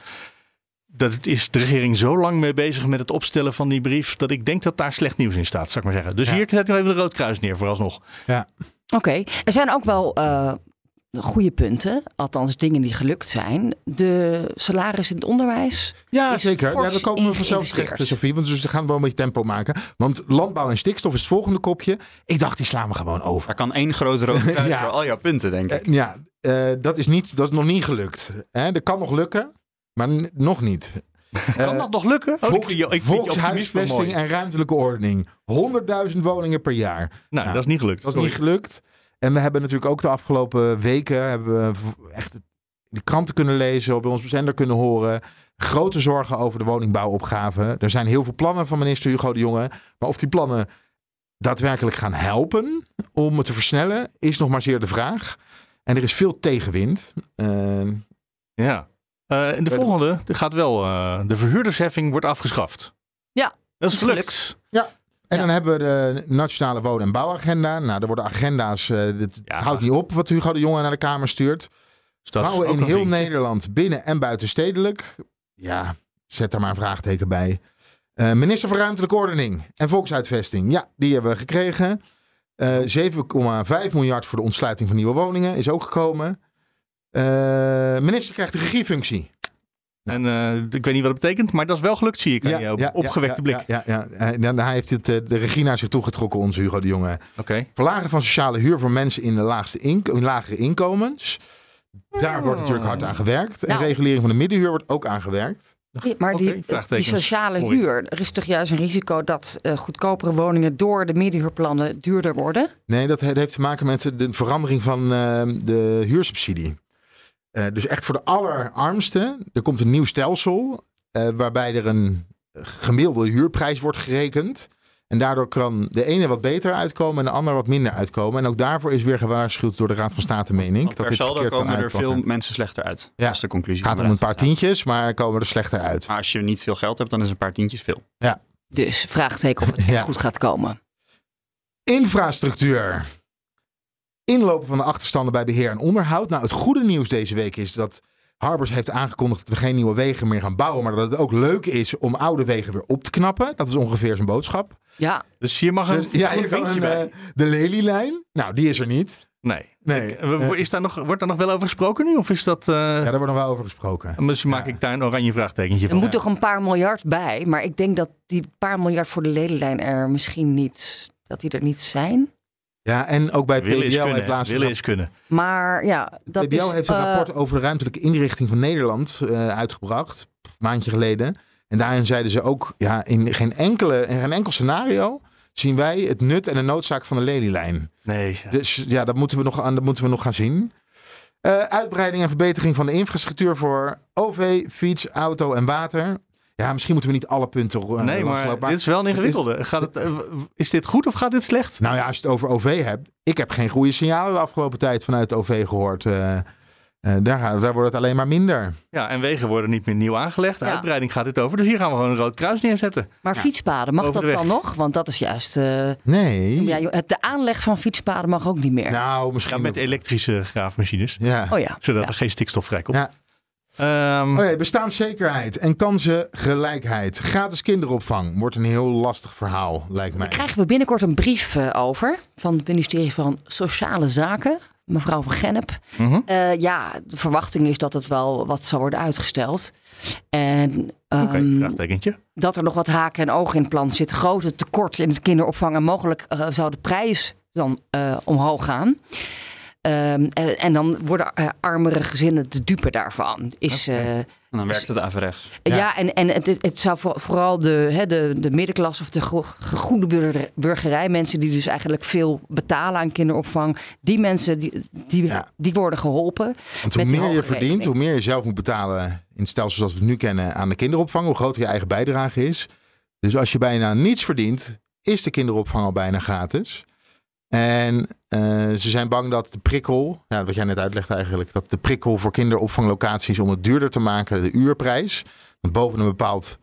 Dat is de regering zo lang mee bezig met het opstellen van die brief. dat ik denk dat daar slecht nieuws in staat, zou ik maar zeggen. Dus hier zet ik nog even de rood kruis neer, vooralsnog. Ja. Oké, er zijn ook wel eh, goede punten, althans dingen die gelukt zijn. De salaris in het onderwijs. Ja, is zeker. Ja, daar komen we vanzelf terecht, Sofie. Want dus we gaan wel een beetje tempo maken. Want landbouw en stikstof is het volgende kopje. Ik dacht, die slaan we gewoon over. Daar kan één grote rode kruis Ja. voor al jouw punten, denk ik. Eh, ja, eh, dat, is niet, dat is nog niet gelukt. Hè? Dat kan nog lukken, maar nog niet. Kan dat nog lukken? Oh, Volks, ik volkshuisvesting en ruimtelijke ordening. 100.000 woningen per jaar. Nou, dat is niet gelukt. Dat is niet gelukt. En we hebben natuurlijk ook de afgelopen weken hebben we echt in de kranten kunnen lezen, op ons zender kunnen horen. Grote zorgen over de woningbouwopgave. Er zijn heel veel plannen van minister Hugo de Jonge. Maar of die plannen daadwerkelijk gaan helpen om het te versnellen, is nog maar zeer de vraag. En er is veel tegenwind. Eh, Ja. Eh, en de volgende er gaat wel. eh, de verhuurdersheffing wordt afgeschaft. Ja, Dat is gelukt. Ja. En dan hebben we de Nationale Wonen- en Bouwagenda. Nou, er worden agenda's. eh dit houdt niet op wat Hugo de Jonge naar de Kamer stuurt. Bouwen ook in heel. Nederland, binnen- en buitenstedelijk. Ja, zet daar maar een vraagteken bij. Eh, minister van Ruimtelijke Ordening en Volksuitvesting. Ja, die hebben we gekregen. Eh 7,5 miljard voor de ontsluiting van nieuwe woningen is ook gekomen. Eh, minister krijgt de regiefunctie. En eh, ik weet niet wat het betekent, maar dat is wel gelukt, zie ik aan je opgewekte ja, blik. Ja, ja, hij heeft het, eh, de regie naar zich toegetrokken, onze Hugo de Jonge. Oké. Verlagen van sociale huur voor mensen in de laagste in lagere inkomens. Daar wordt natuurlijk hard aan gewerkt. En Nou. regulering van de middenhuur wordt ook aangewerkt. Ja, maar die, die sociale huur, er is toch juist een risico dat eh, goedkopere woningen door de middenhuurplannen duurder worden? Nee, dat he- heeft te maken met de verandering van eh, de huursubsidie. Eh, dus echt voor de allerarmsten. Er komt een nieuw stelsel. eh, waarbij er een gemiddelde huurprijs wordt gerekend. En daardoor kan de ene wat beter uitkomen en de ander wat minder uitkomen. En ook daarvoor is weer gewaarschuwd door de Raad van State, meen ik. Dat Per dit saldo verkeerd kan komen er veel mensen slechter uit. Ja. Dat is de conclusie. Het gaat om een paar tientjes, maar komen er slechter uit. Maar als je niet veel geld hebt, dan is een paar tientjes veel. Ja. Dus vraagteken of het echt goed gaat komen. Infrastructuur. Inlopen van de achterstanden bij beheer en onderhoud. Nou, het goede nieuws deze week is dat Harbors heeft aangekondigd dat we geen nieuwe wegen meer gaan bouwen. Maar dat het ook leuk is om oude wegen weer op te knappen. Dat is ongeveer zijn boodschap. Ja. Dus hier mag een, Dus, ja, hier kan vinkje een, bij. eh, de Lelylijn. Nou, die is er niet. Nee. Nee. Ik- eh, is daar nog, wordt daar nog wel over gesproken nu? Of is dat... ja, daar wordt nog wel over gesproken. Misschien maak ik daar een oranje vraagtekentje Er van. moet toch een paar miljard bij, maar ik denk dat die paar miljard voor de ledenlijn er misschien niet, dat die er niet zijn. Ja, en ook bij het Willen PBL heeft laatst... Willen is kunnen. Maar ja, dat PBL is... heeft een eh, rapport over de ruimtelijke inrichting van Nederland eh, uitgebracht. Een maandje geleden. En daarin zeiden ze ook, ja, in geen, enkele, in geen enkel scenario zien wij het nut en de noodzaak van de lelielijn. Nee. Dus ja, dat moeten we nog, aan, dat moeten we nog gaan zien. Eh, uitbreiding en verbetering van de infrastructuur voor OV, fiets, auto en water. Ja, misschien moeten we niet alle punten uh, Nee, maar dit is wel een ingewikkelde. Gaat het, eh, is dit goed of gaat dit slecht? Nou ja, als je het over OV hebt. Ik heb geen goede signalen de afgelopen tijd vanuit OV gehoord. Eh, eh, daar, gaat- daar wordt het alleen maar minder. Ja, en wegen worden niet meer nieuw aangelegd. Ja. Uitbreiding gaat dit over. Dus hier gaan we gewoon een rood kruis neerzetten. Maar fietspaden, mag Over dat dan nog? Want dat is juist... eh, Nee. ja, de aanleg van fietspaden mag ook niet meer. Nou, misschien... Ja, met elektrische graafmachines. Ja. Oh ja. Zodat Ja. er geen stikstof vrijkomt. Ja. Ja, bestaanszekerheid en kansengelijkheid. Gratis kinderopvang wordt een heel lastig verhaal, lijkt mij. Krijgen we binnenkort een brief eh, over van het ministerie van Sociale Zaken. mevrouw van Gennep. Mhm. Eh, ja, de verwachting is dat het wel wat zal worden uitgesteld. En Oké, ehm, vraagtekentje. dat er nog wat haken en ogen in het plan zitten. Grote tekort in het kinderopvang. En mogelijk eh, zou de prijs dan eh, omhoog gaan. Ehm, en, en dan worden eh, armere gezinnen de dupe daarvan. Is, eh, En dan werkt het averechts. ja. en, en het, het zou voor- vooral de, hè, de, de middenklasse of de go- goede burger- burgerij, mensen die dus eigenlijk veel betalen aan kinderopvang, die mensen die, die, die worden geholpen. Want hoe meer je verdient, hoe meer je zelf moet betalen in het stelsel zoals we het nu kennen aan de kinderopvang, hoe groter je eigen bijdrage is. Dus als je bijna niets verdient, is de kinderopvang al bijna gratis. En eh, ze zijn bang dat de prikkel, ja, wat jij net uitlegt eigenlijk, dat de prikkel voor kinderopvanglocaties om het duurder te maken, de uurprijs, want boven een bepaald,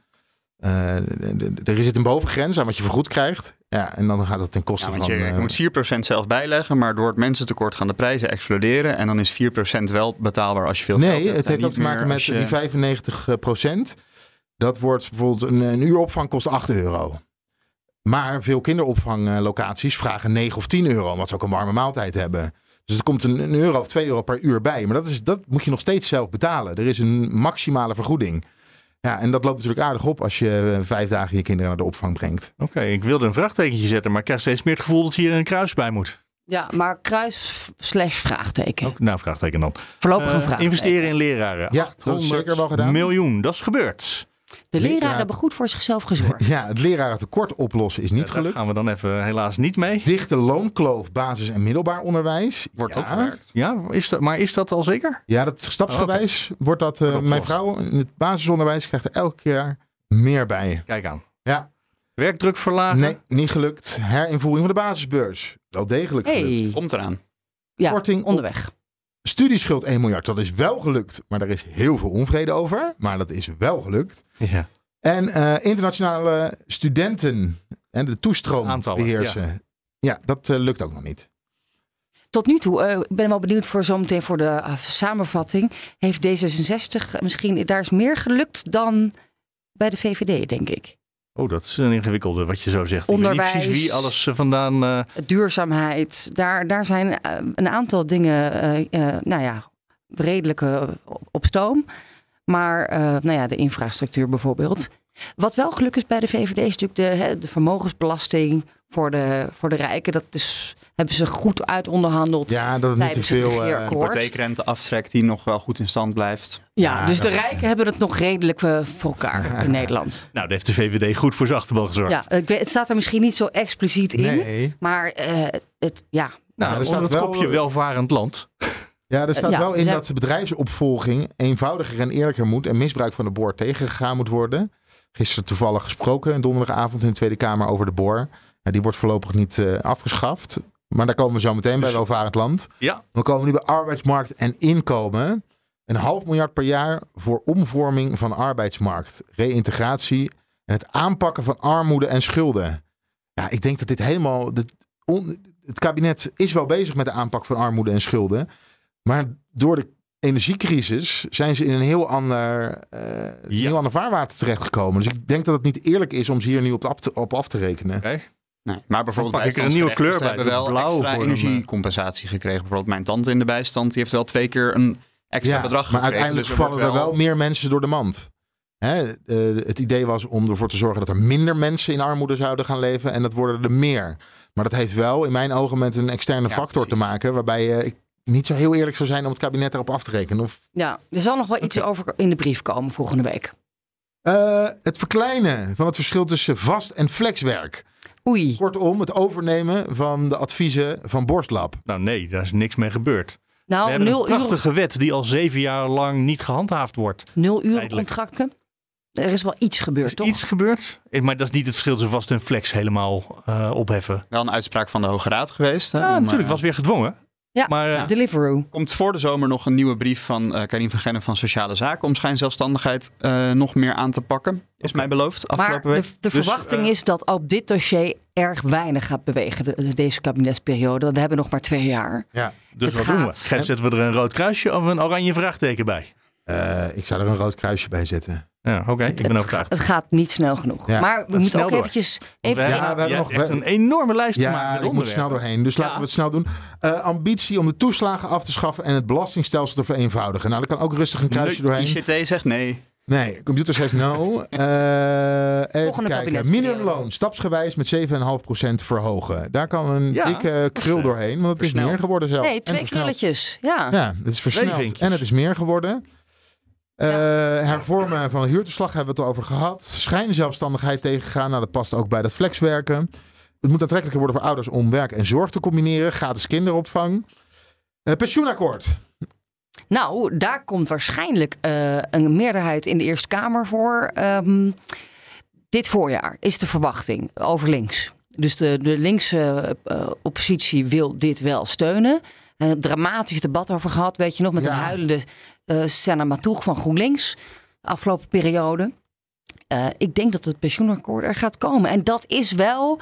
de- er zit een bovengrens aan wat je vergoed krijgt. Ja, en dan gaat dat ten koste Ja, want van... je, je eh, moet 4% zelf bijleggen, maar door het mensentekort gaan de prijzen exploderen. En dan is 4% wel betaalbaar als je veel geld Nee, hebt. het en heeft ook te maken met je- die 95 procent. Dat wordt bijvoorbeeld een, een uuropvang kost 8 euro. Maar veel kinderopvanglocaties vragen 9 of 10 euro, omdat ze ook een warme maaltijd hebben. Dus er komt een, een euro of 2 euro per uur bij. Maar dat, is, dat moet je nog steeds zelf betalen. Er is een maximale vergoeding. Ja, en dat loopt natuurlijk aardig op als je eh, vijf dagen je kinderen naar de opvang brengt. Oké, ik wilde een vraagtekentje zetten, maar ik krijg steeds meer het gevoel dat hier een kruis bij moet. Ja, maar kruis slash vraagteken. Ook, nou, vraagteken dan. Voorlopig een Eh, vraagteken. Investeren in leraren. Ja, dat is zeker wel gedaan. miljoen, dat is gebeurd. De leraren Ja, hebben goed voor zichzelf gezorgd. Ja, het lerarentekort oplossen is niet Daar gelukt. gaan we dan even helaas niet mee. Dichte loonkloof, basis- en middelbaar onderwijs. Wordt ja. ook gewerkt. Ja, is dat, maar is dat al zeker? Ja, dat stapsgewijs wordt dat. eh, Wordt mijn vrouw in het basisonderwijs krijgt er elk jaar meer bij. Kijk aan. Ja. Werkdruk verlagen? Nee, niet gelukt. Herinvoering van de basisbeurs. Wel degelijk gelukt. Komt eraan. Ja, Korting op onderweg. Studieschuld 1 miljard. Dat is wel gelukt. Maar er is heel veel onvrede over. Maar dat is wel gelukt. Ja. En eh, internationale studenten en de toestroom Aantallen, beheersen. Ja, dat eh, lukt ook nog niet. Tot nu toe, eh, ik ben wel benieuwd voor zometeen voor de samenvatting. Heeft D66 misschien, daar is meer gelukt dan bij de VVD, denk ik. Oh, dat is een ingewikkelde wat je zo zegt. Ik Onderwijs. precies wie alles eh, vandaan... eh, Duurzaamheid, daar, daar zijn eh, een aantal dingen, nou ja, redelijk op stoom. Maar, nou ja, de infrastructuur bijvoorbeeld. Wat wel gelukt is bij de VVD is natuurlijk de, hè, de vermogensbelasting voor de, voor de rijken. Dat is, hebben ze goed uitonderhandeld. Ja, dat het niet te veel... eh, regeerakkoord. Hypotheekrenteaftrek die nog wel goed in stand blijft. Ja, Ja, dus de rijken hebben het nog redelijk eh, voor elkaar in Nederland. nou, daar heeft de VVD goed voor zijn achterban gezorgd. Ja, ik weet- het staat er misschien niet zo expliciet in. Nee. Maar eh, het, ja, Nou, er onder staat het wel- kopje welvarend land. Ja, er staat Ja, wel in ze- dat de bedrijfsopvolging eenvoudiger en eerlijker moet en misbruik van de boor tegengegaan moet worden. Gisteren toevallig gesproken, een donderdagavond in de Tweede Kamer over de boor. Die wordt voorlopig niet eh, afgeschaft. Maar daar komen we zo meteen bij welvarend land. Ja. We komen nu bij arbeidsmarkt en inkomen. Een half miljard per jaar voor omvorming van arbeidsmarkt, reïntegratie en het aanpakken van armoede en schulden. Ja, ik denk dat dit helemaal. dit on- het kabinet is wel bezig met de aanpak van armoede en schulden. Maar door de energiecrisis zijn ze in een heel ander, eh, een heel ander vaarwater terechtgekomen. Dus ik denk dat het niet eerlijk is om ze hier nu op, af te, op af te rekenen. Oké. Nee, maar bijvoorbeeld Dan pak ik er een nieuwe kleur bij, hebben wel blauw extra voor hem, eh. energiecompensatie gekregen. Bijvoorbeeld mijn tante in de bijstand, die heeft wel twee keer een extra Ja, bedrag maar gekregen. uiteindelijk Dus er vallen er wel meer mensen door de mand. Hè, eh, het idee was om ervoor te zorgen dat er minder mensen in armoede zouden gaan leven. En dat worden er meer. Maar dat heeft wel in mijn ogen met een externe Ja, factor te maken. Waarbij eh, ik niet zo heel eerlijk zou zijn om het kabinet erop af te rekenen. Of, ja, er zal nog wel iets over in de brief komen volgende week. Eh, het verkleinen van het verschil tussen vast en flexwerk. Oei. Kortom, het overnemen van de adviezen van Borstlab. Nou nee, daar is niks mee gebeurd. We Nou, hebben een uur, prachtige wet die al zeven jaar lang niet gehandhaafd wordt. nul uur contracten. Er is wel iets gebeurd, is toch? iets gebeurd, Eh, maar dat is niet het verschil tussen vast en flex helemaal eh, opheffen. wel een uitspraak van de Hoge Raad geweest. Hè, Ja, om, natuurlijk, eh, was weer gedwongen. Ja, Maar eh, Deliveroo. komt voor de zomer nog een nieuwe brief van eh Karin van Gennep van Sociale Zaken om schijnzelfstandigheid eh, nog meer aan te pakken. Is mij beloofd Maar afgelopen de, week. de Dus, verwachting is dat op dit dossier erg weinig gaat bewegen de- deze kabinetsperiode. We hebben nog maar twee jaar. Ja. dus het wat doen we? Geef- Zetten we er een rood kruisje of een oranje vraagteken bij? Eh, ik zou er een rood kruisje bij zetten. Ja, oké. Ik ben het, overtuigd. het gaat niet snel genoeg. Ja. Maar we moeten ook door. eventjes... Even we Ja, hebben, we hebben nog- echt een enorme lijst Ja, gemaakt met ik moet snel doorheen. Dus laten Ja. we het snel doen. Eh, ambitie om de toeslagen af te schaffen en het belastingstelsel te vereenvoudigen. Nou, daar kan ook rustig een kruisje doorheen. ICT zegt nee. Nee, computer zegt no. Eh even Volgende kijken. kabinetsperiode. Minimumloon stapsgewijs met 7,5% verhogen. Daar kan een Ja, dikke krul doorheen, want het is versneld. meer geworden zelfs. Nee, twee versneld. krulletjes. Ja. Ja, het is versneld en het is meer geworden. Eh, hervormen van huurtoeslag hebben we het al over gehad. Schijnzelfstandigheid tegengaan. Nou, dat past ook bij dat flexwerken. Het moet aantrekkelijker worden voor ouders om werk en zorg te combineren. Gratis kinderopvang. Eh, pensioenakkoord. Nou, daar komt waarschijnlijk eh, een meerderheid in de Eerste Kamer voor. Ehm, dit voorjaar is de verwachting over links. Dus de, de linkse oppositie wil dit wel steunen. Eh, dramatisch debat over gehad, weet je nog, met Ja. een huilende eh Senna Matoeg van GroenLinks. De afgelopen periode. Eh, ik denk dat het pensioenakkoord er gaat komen. En dat is wel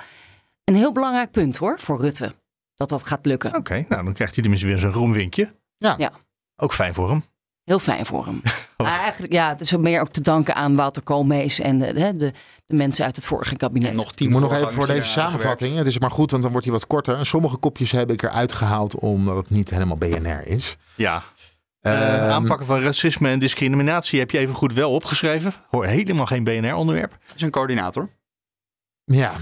een heel belangrijk punt hoor, voor Rutte. Dat dat gaat lukken. Oké, nou dan krijgt hij tenminste weer zo'n roemwinkje. Ja. Ja. Ook fijn voor hem. Heel fijn voor hem. Maar eigenlijk, ja, het is ook meer ook te danken aan Wouter Koolmees en de, de, de, de mensen uit het vorige kabinet. Nog Ik tien moet nog even voor deze samenvatting. Het is maar goed, want dan wordt hij wat korter. Sommige kopjes heb ik eruit gehaald omdat het niet helemaal BNR is. Ja. Eh, Ehm, aanpakken van racisme en discriminatie heb je even goed wel opgeschreven. Hoor helemaal geen BNR-onderwerp. Het is een coördinator. Ja,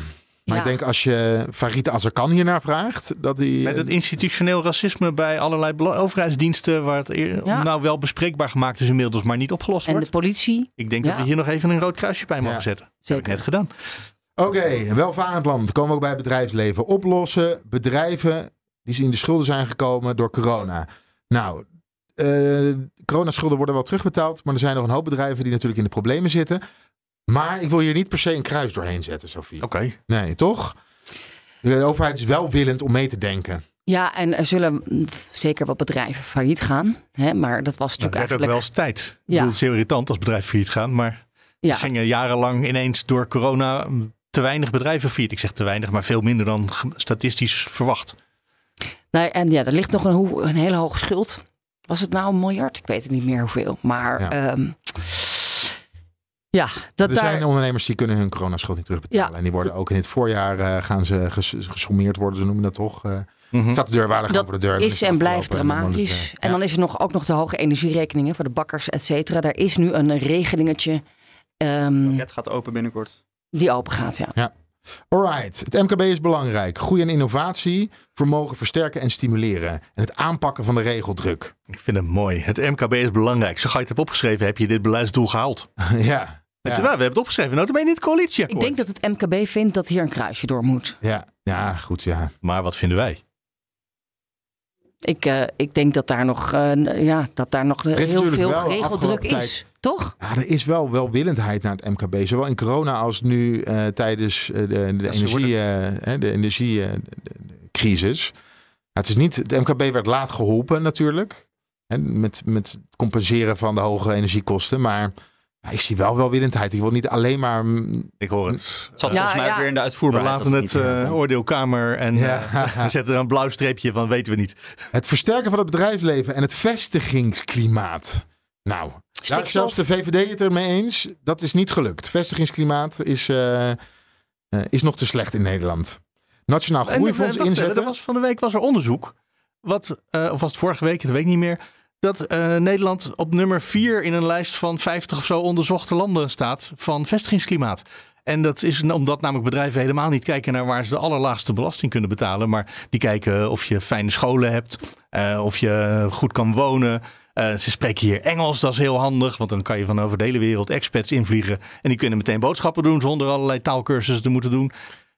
maar Ja. ik denk als je Farid Azarkan hiernaar vraagt, dat hij... Met het institutioneel racisme bij allerlei overheidsdiensten, waar het eer- Ja. nou wel bespreekbaar gemaakt is inmiddels, maar niet opgelost En de wordt. politie. Ik denk Ja. dat we hier nog even een rood kruisje bij mogen zetten. Dat heb ik net gedaan. Oké, welvarend land. Komen we ook bij het bedrijfsleven. Oplossen bedrijven die in de schulden zijn gekomen door corona. Nou, eh coronaschulden worden wel terugbetaald. Maar er zijn nog een hoop bedrijven die natuurlijk in de problemen zitten. Maar ik wil hier niet per se een kruis doorheen zetten, Sophie. Oké. Nee, toch? De overheid is wel willend om mee te denken. Ja, en er zullen zeker wat bedrijven failliet gaan. Hè, maar dat was Dat natuurlijk werd ook eigenlijk... wel eens tijd. Ik Ja. bedoel, het is heel irritant als bedrijven failliet gaan, maar Ja. er gingen jarenlang ineens door corona te weinig bedrijven failliet. Ik zeg te weinig, maar veel minder dan statistisch verwacht. Nee, en ja, er ligt nog een, hele hoge schuld. Was het nou een miljard? Ik weet het niet meer hoeveel. Maar Ja. ja, ja dat er daar... zijn ondernemers die kunnen hun coronaschuld niet terugbetalen. Ja. En die worden ook in het voorjaar eh, gaan ze ges- gesommeerd worden, ze noemen dat toch. eh Mhm. Staat de deurwaarder gewoon voor de deur. is en blijft afgelopen. En dan dramatisch. eh, En dan is er nog, ook nog de hoge energierekeningen voor de bakkers, et cetera. Daar is nu een regelingetje ehm, Het gaat open binnenkort. die open gaat. Ja. Ja. Alright, het MKB is belangrijk. Groei en innovatie, vermogen versterken en stimuleren. En het aanpakken van de regeldruk. Ik vind het mooi. Het MKB is belangrijk. Zo ga je het hebt opgeschreven, heb je dit beleidsdoel gehaald. ja. Weet je Ja. wel, we hebben het opgeschreven. Nou, in het coalitieakkoord. Ik denk dat het MKB vindt dat hier een kruisje door moet. Ja, ja, goed, ja. Maar wat vinden wij? Ik, eh, ik denk dat daar nog, eh, ja, dat daar nog is heel veel regeldruk is. Toch? Ja, er is wel welwillendheid naar het MKB. Zowel in corona als nu eh, tijdens eh, de, de, energie, eh, hè, de energiecrisis. het is niet, het MKB werd laat geholpen natuurlijk. Hè, met, met het compenseren van de hoge energiekosten. Maar ik zie wel welwillendheid. Ik wil niet alleen maar... Ik hoor het. Zat Ja, volgens mij ja. weer in de We uitvoerbaarheid. laten dat het eh, oordeelkamer en Ja. eh, we zetten er een blauw streepje van, weten we niet. Het versterken van het bedrijfsleven en het vestigingsklimaat. Nou, daar is Stikstof. zelfs de VVD het ermee eens. Dat is niet gelukt. Vestigingsklimaat is, eh, eh, is nog te slecht in Nederland. Nationaal Groeifonds inzetten. Er was, van de week was er onderzoek, wat, eh, of was het vorige week, dat weet ik niet meer, dat eh, Nederland op nummer 4 in een lijst van 50 of zo onderzochte landen staat van vestigingsklimaat. En dat is omdat namelijk bedrijven helemaal niet kijken naar waar ze de allerlaagste belasting kunnen betalen. Maar die kijken of je fijne scholen hebt, eh, of je goed kan wonen. Eh, ze spreken hier Engels, dat is heel handig. Want dan kan je van over de hele wereld expats invliegen. En die kunnen meteen boodschappen doen zonder allerlei taalkursussen te moeten doen.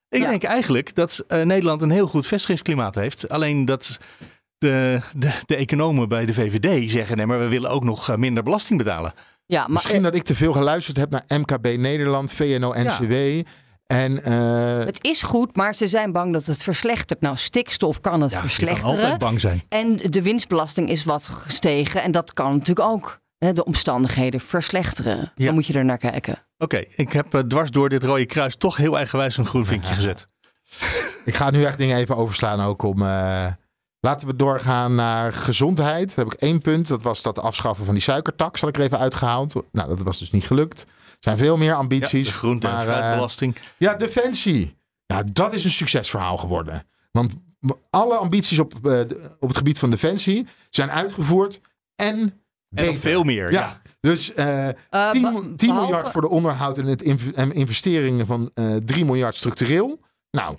Ik Ja. denk eigenlijk dat Nederland een heel goed vestigingsklimaat heeft. Alleen dat de, de, de economen bij de VVD zeggen: nee, maar we willen ook nog eh, minder belasting betalen. Ja, maar Misschien dat ik te veel geluisterd heb naar MKB Nederland, VNO-NCW. En eh, het is goed, maar ze zijn bang dat het verslechtert. Nou, stikstof kan het Ja, je kan verslechteren. altijd bang zijn. En de winstbelasting is wat gestegen. En dat kan natuurlijk ook hè, de omstandigheden verslechteren. Ja. Dan moet je er naar kijken. Oké, ik heb eh, dwars door dit rode kruis toch heel eigenwijs een groen vinkje gezet. ik ga nu echt dingen even overslaan ook om... eh, Laten we doorgaan naar gezondheid. Daar heb ik één punt. Dat was dat afschaffen van die suikertax. Had ik er even uitgehaald. Nou, dat was dus niet gelukt. Er zijn veel meer ambities. Ja, de groente- en maar, eh, fruitbelasting. ja, defensie. Ja, dat is een succesverhaal geworden. Want alle ambities op, eh, op het gebied van defensie zijn uitgevoerd en En beter. veel meer. Ja, Ja. dus eh Eh, 10, be- 10 behalve- miljard voor de onderhoud en, het inv- en investeringen van eh 3 miljard structureel. Nou,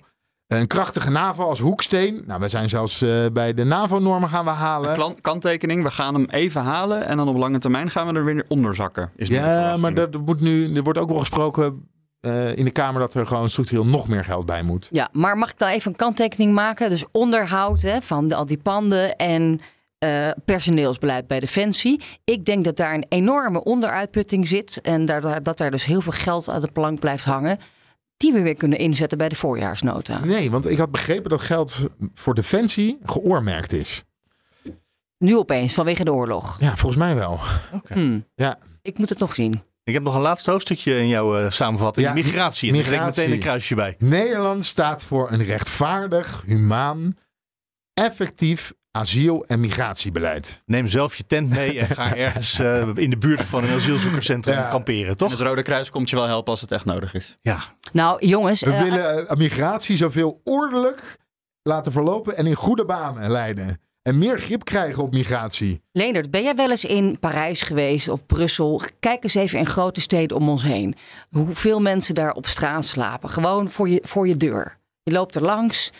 een krachtige NAVO als hoeksteen. Nou, we zijn zelfs eh, bij de NAVO-normen gaan we halen. Kanttekening, we gaan hem even halen en dan op lange termijn gaan we er weer onder zakken. Is Ja, maar er, er moet nu, er wordt ook wel gesproken eh, in de Kamer dat er gewoon structureel nog meer geld bij moet. Ja, maar mag ik dan even een kanttekening maken? Dus onderhoud hè, van de, al die panden en eh, personeelsbeleid bij Defensie. Ik denk dat daar een enorme onderuitputting zit. En daar- dat daar dus heel veel geld aan de plank blijft hangen. Die we weer kunnen inzetten bij de voorjaarsnota. Nee, want ik had begrepen dat geld voor defensie geoormerkt is. Nu opeens, vanwege de oorlog. Ja, volgens mij wel. Hmm. Ja. Ik moet het nog zien. Ik heb nog een laatste hoofdstukje in jouw eh, samenvatting. Ja, migratie. En daar krijg ik meteen een kruisje bij. Nederland staat voor een rechtvaardig, humaan, effectief asiel- en migratiebeleid. Neem zelf je tent mee en ga ergens eh, in de buurt van een asielzoekerscentrum Ja. kamperen, En toch? het Rode Kruis komt je wel helpen als het echt nodig is. Ja. Nou, jongens. We eh, willen eh, migratie zoveel ordelijk laten verlopen en in goede banen leiden. En meer grip krijgen op migratie. Leendert, ben jij wel eens in Parijs geweest of Brussel? Kijk eens even in grote steden om ons heen. Hoeveel mensen daar op straat slapen. Gewoon voor je, voor je deur. Je loopt er langs.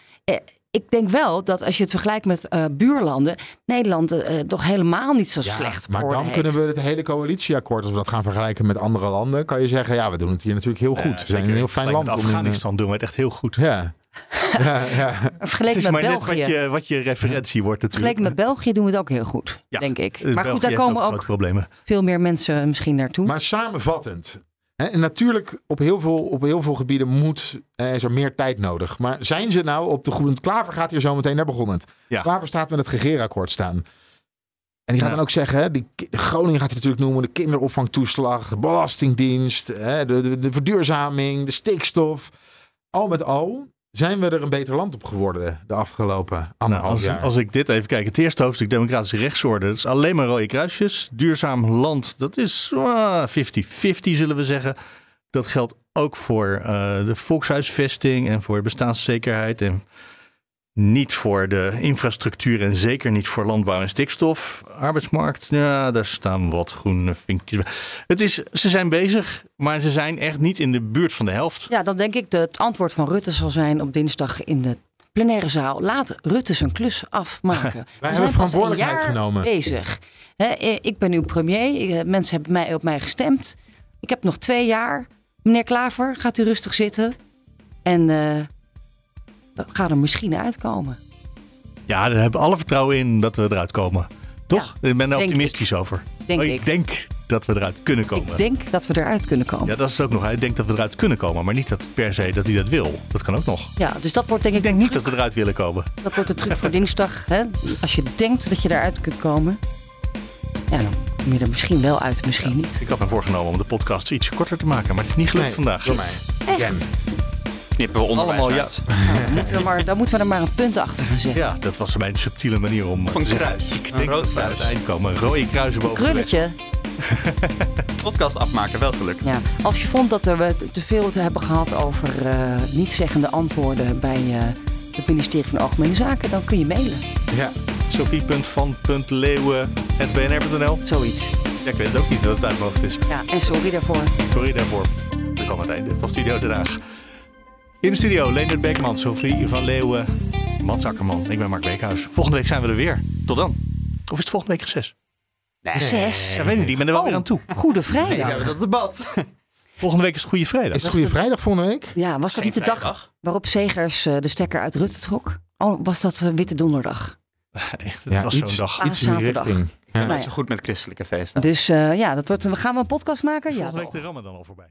Eh, ik denk wel dat als je het vergelijkt met eh, buurlanden, Nederland eh, toch helemaal niet zo slecht maar dan heeft. kunnen we het hele coalitieakkoord, als we dat gaan vergelijken met andere landen, kan je zeggen, ja, we doen het hier natuurlijk heel goed. we zijn een heel fijn land. Met om in, eh, Afghanistan doen we het echt heel goed. Ja. ja, ja. Vergeleken Het is met maar België. net wat je, wat je referentie wordt natuurlijk. Vergeleken met België doen we het ook heel goed, Ja, denk ik. eh, Maar België goed, daar komen ook ook veel meer mensen misschien naartoe. Maar samenvattend. En natuurlijk, op heel, veel, op heel veel gebieden moet, eh, is er meer tijd nodig. Maar zijn ze nou op de goede... Klaver gaat hier zo meteen, daar begon het. Ja. Klaver staat met het regeerakkoord staan. En die gaat Ja. dan ook zeggen, hè, die, Groningen gaat hij natuurlijk noemen, de kinderopvangtoeslag, de belastingdienst, hè, de, de, de verduurzaming, de stikstof. Al met al zijn we er een beter land op geworden de afgelopen Nou, anderhalf als, jaar. als ik dit even kijk, het eerste hoofdstuk Democratische Rechtsorde, dat is alleen maar rode kruisjes. Duurzaam land, dat is ah, 50-50 zullen we zeggen. Dat geldt ook voor eh, de volkshuisvesting en voor bestaanszekerheid en niet voor de infrastructuur en zeker niet voor landbouw en stikstof. Arbeidsmarkt, ja, daar staan wat groene vinkjes bij. Het is, ze zijn bezig, maar ze zijn echt niet in de buurt van de helft. Ja, dan denk ik dat het antwoord van Rutte zal zijn op dinsdag in de plenaire zaal. Laat Rutte zijn klus afmaken. We hebben verantwoordelijkheid een jaar genomen. bezig. Hè, eh, ik ben uw premier. Eh, Mensen hebben mij, op mij gestemd. Ik heb nog twee jaar. Meneer Klaver, gaat u rustig zitten. En eh, we gaan er misschien uitkomen. Ja, daar hebben we alle vertrouwen in dat we eruit komen. Toch? ik ben er denk optimistisch over. Denk Oh, ik. ik denk dat we eruit kunnen komen. Ik denk dat we eruit kunnen komen. Ja, dat is ook nog. Hij denkt dat we eruit kunnen komen, maar niet dat per se dat hij dat wil. Dat kan ook nog. Ja, dus dat wordt denk ik, Ik denk niet dat we eruit willen komen. dat wordt de truc voor dinsdag. Hè? Als je denkt dat je eruit kunt komen. Ja, dan kom je er misschien wel uit, misschien niet. Ik had me voorgenomen om de podcast iets korter te maken, maar het is niet gelukt Nee, vandaag. mij. Echt? Knippen we onderwijs Allemaal, ja. uit. Nou, dan, moeten we maar, dan moeten we er maar een punt achter gaan zetten. Ja, dat was mijn subtiele manier om eh, Van te zeggen, kruis. Ik Een denk rood dat we kruis. het eind komen. Rode kruisen boven. Krulletje. Podcast afmaken, wel gelukt. Ja, als je vond dat er we te veel te hebben gehad over eh niet-zeggende antwoorden bij eh, het ministerie van Algemene Zaken, dan kun je mailen. Ja. Sophie.van.leeuwen.bnr.nl Zoiets. Ja, ik weet ook niet dat het uit mijn hoofd is. Ja, en sorry daarvoor. Sorry daarvoor. We komen aan het einde van Studio Den Haag. In de studio Leendert Beekman, Sophie van Leeuwen, Mats Akkerman. Ik ben Mark Beekhuis. Volgende week zijn we er weer. Tot dan. Of is het volgende week reces? Zes. Ja, weet ik niet. Ik ben er wel Oh. weer aan toe. Goede Nee, we Vrijdag. hebben dat debat. Volgende week is het Goede Vrijdag. Is het Goede Vrijdag volgende week? Ja, was dat niet de dag vrijdag. waarop Segers eh, de stekker uit Rutte trok? Oh, was dat eh, Witte Donderdag? Nee, dat Ja, was iets, zo'n dag. Ah, iets in die zaterdag. richting. Ja. Nou Niet ja. zo goed met christelijke feesten. Dus eh, ja, dat wordt, gaan we een podcast maken? Ja, Volgende week toch. de Ramadan al voorbij.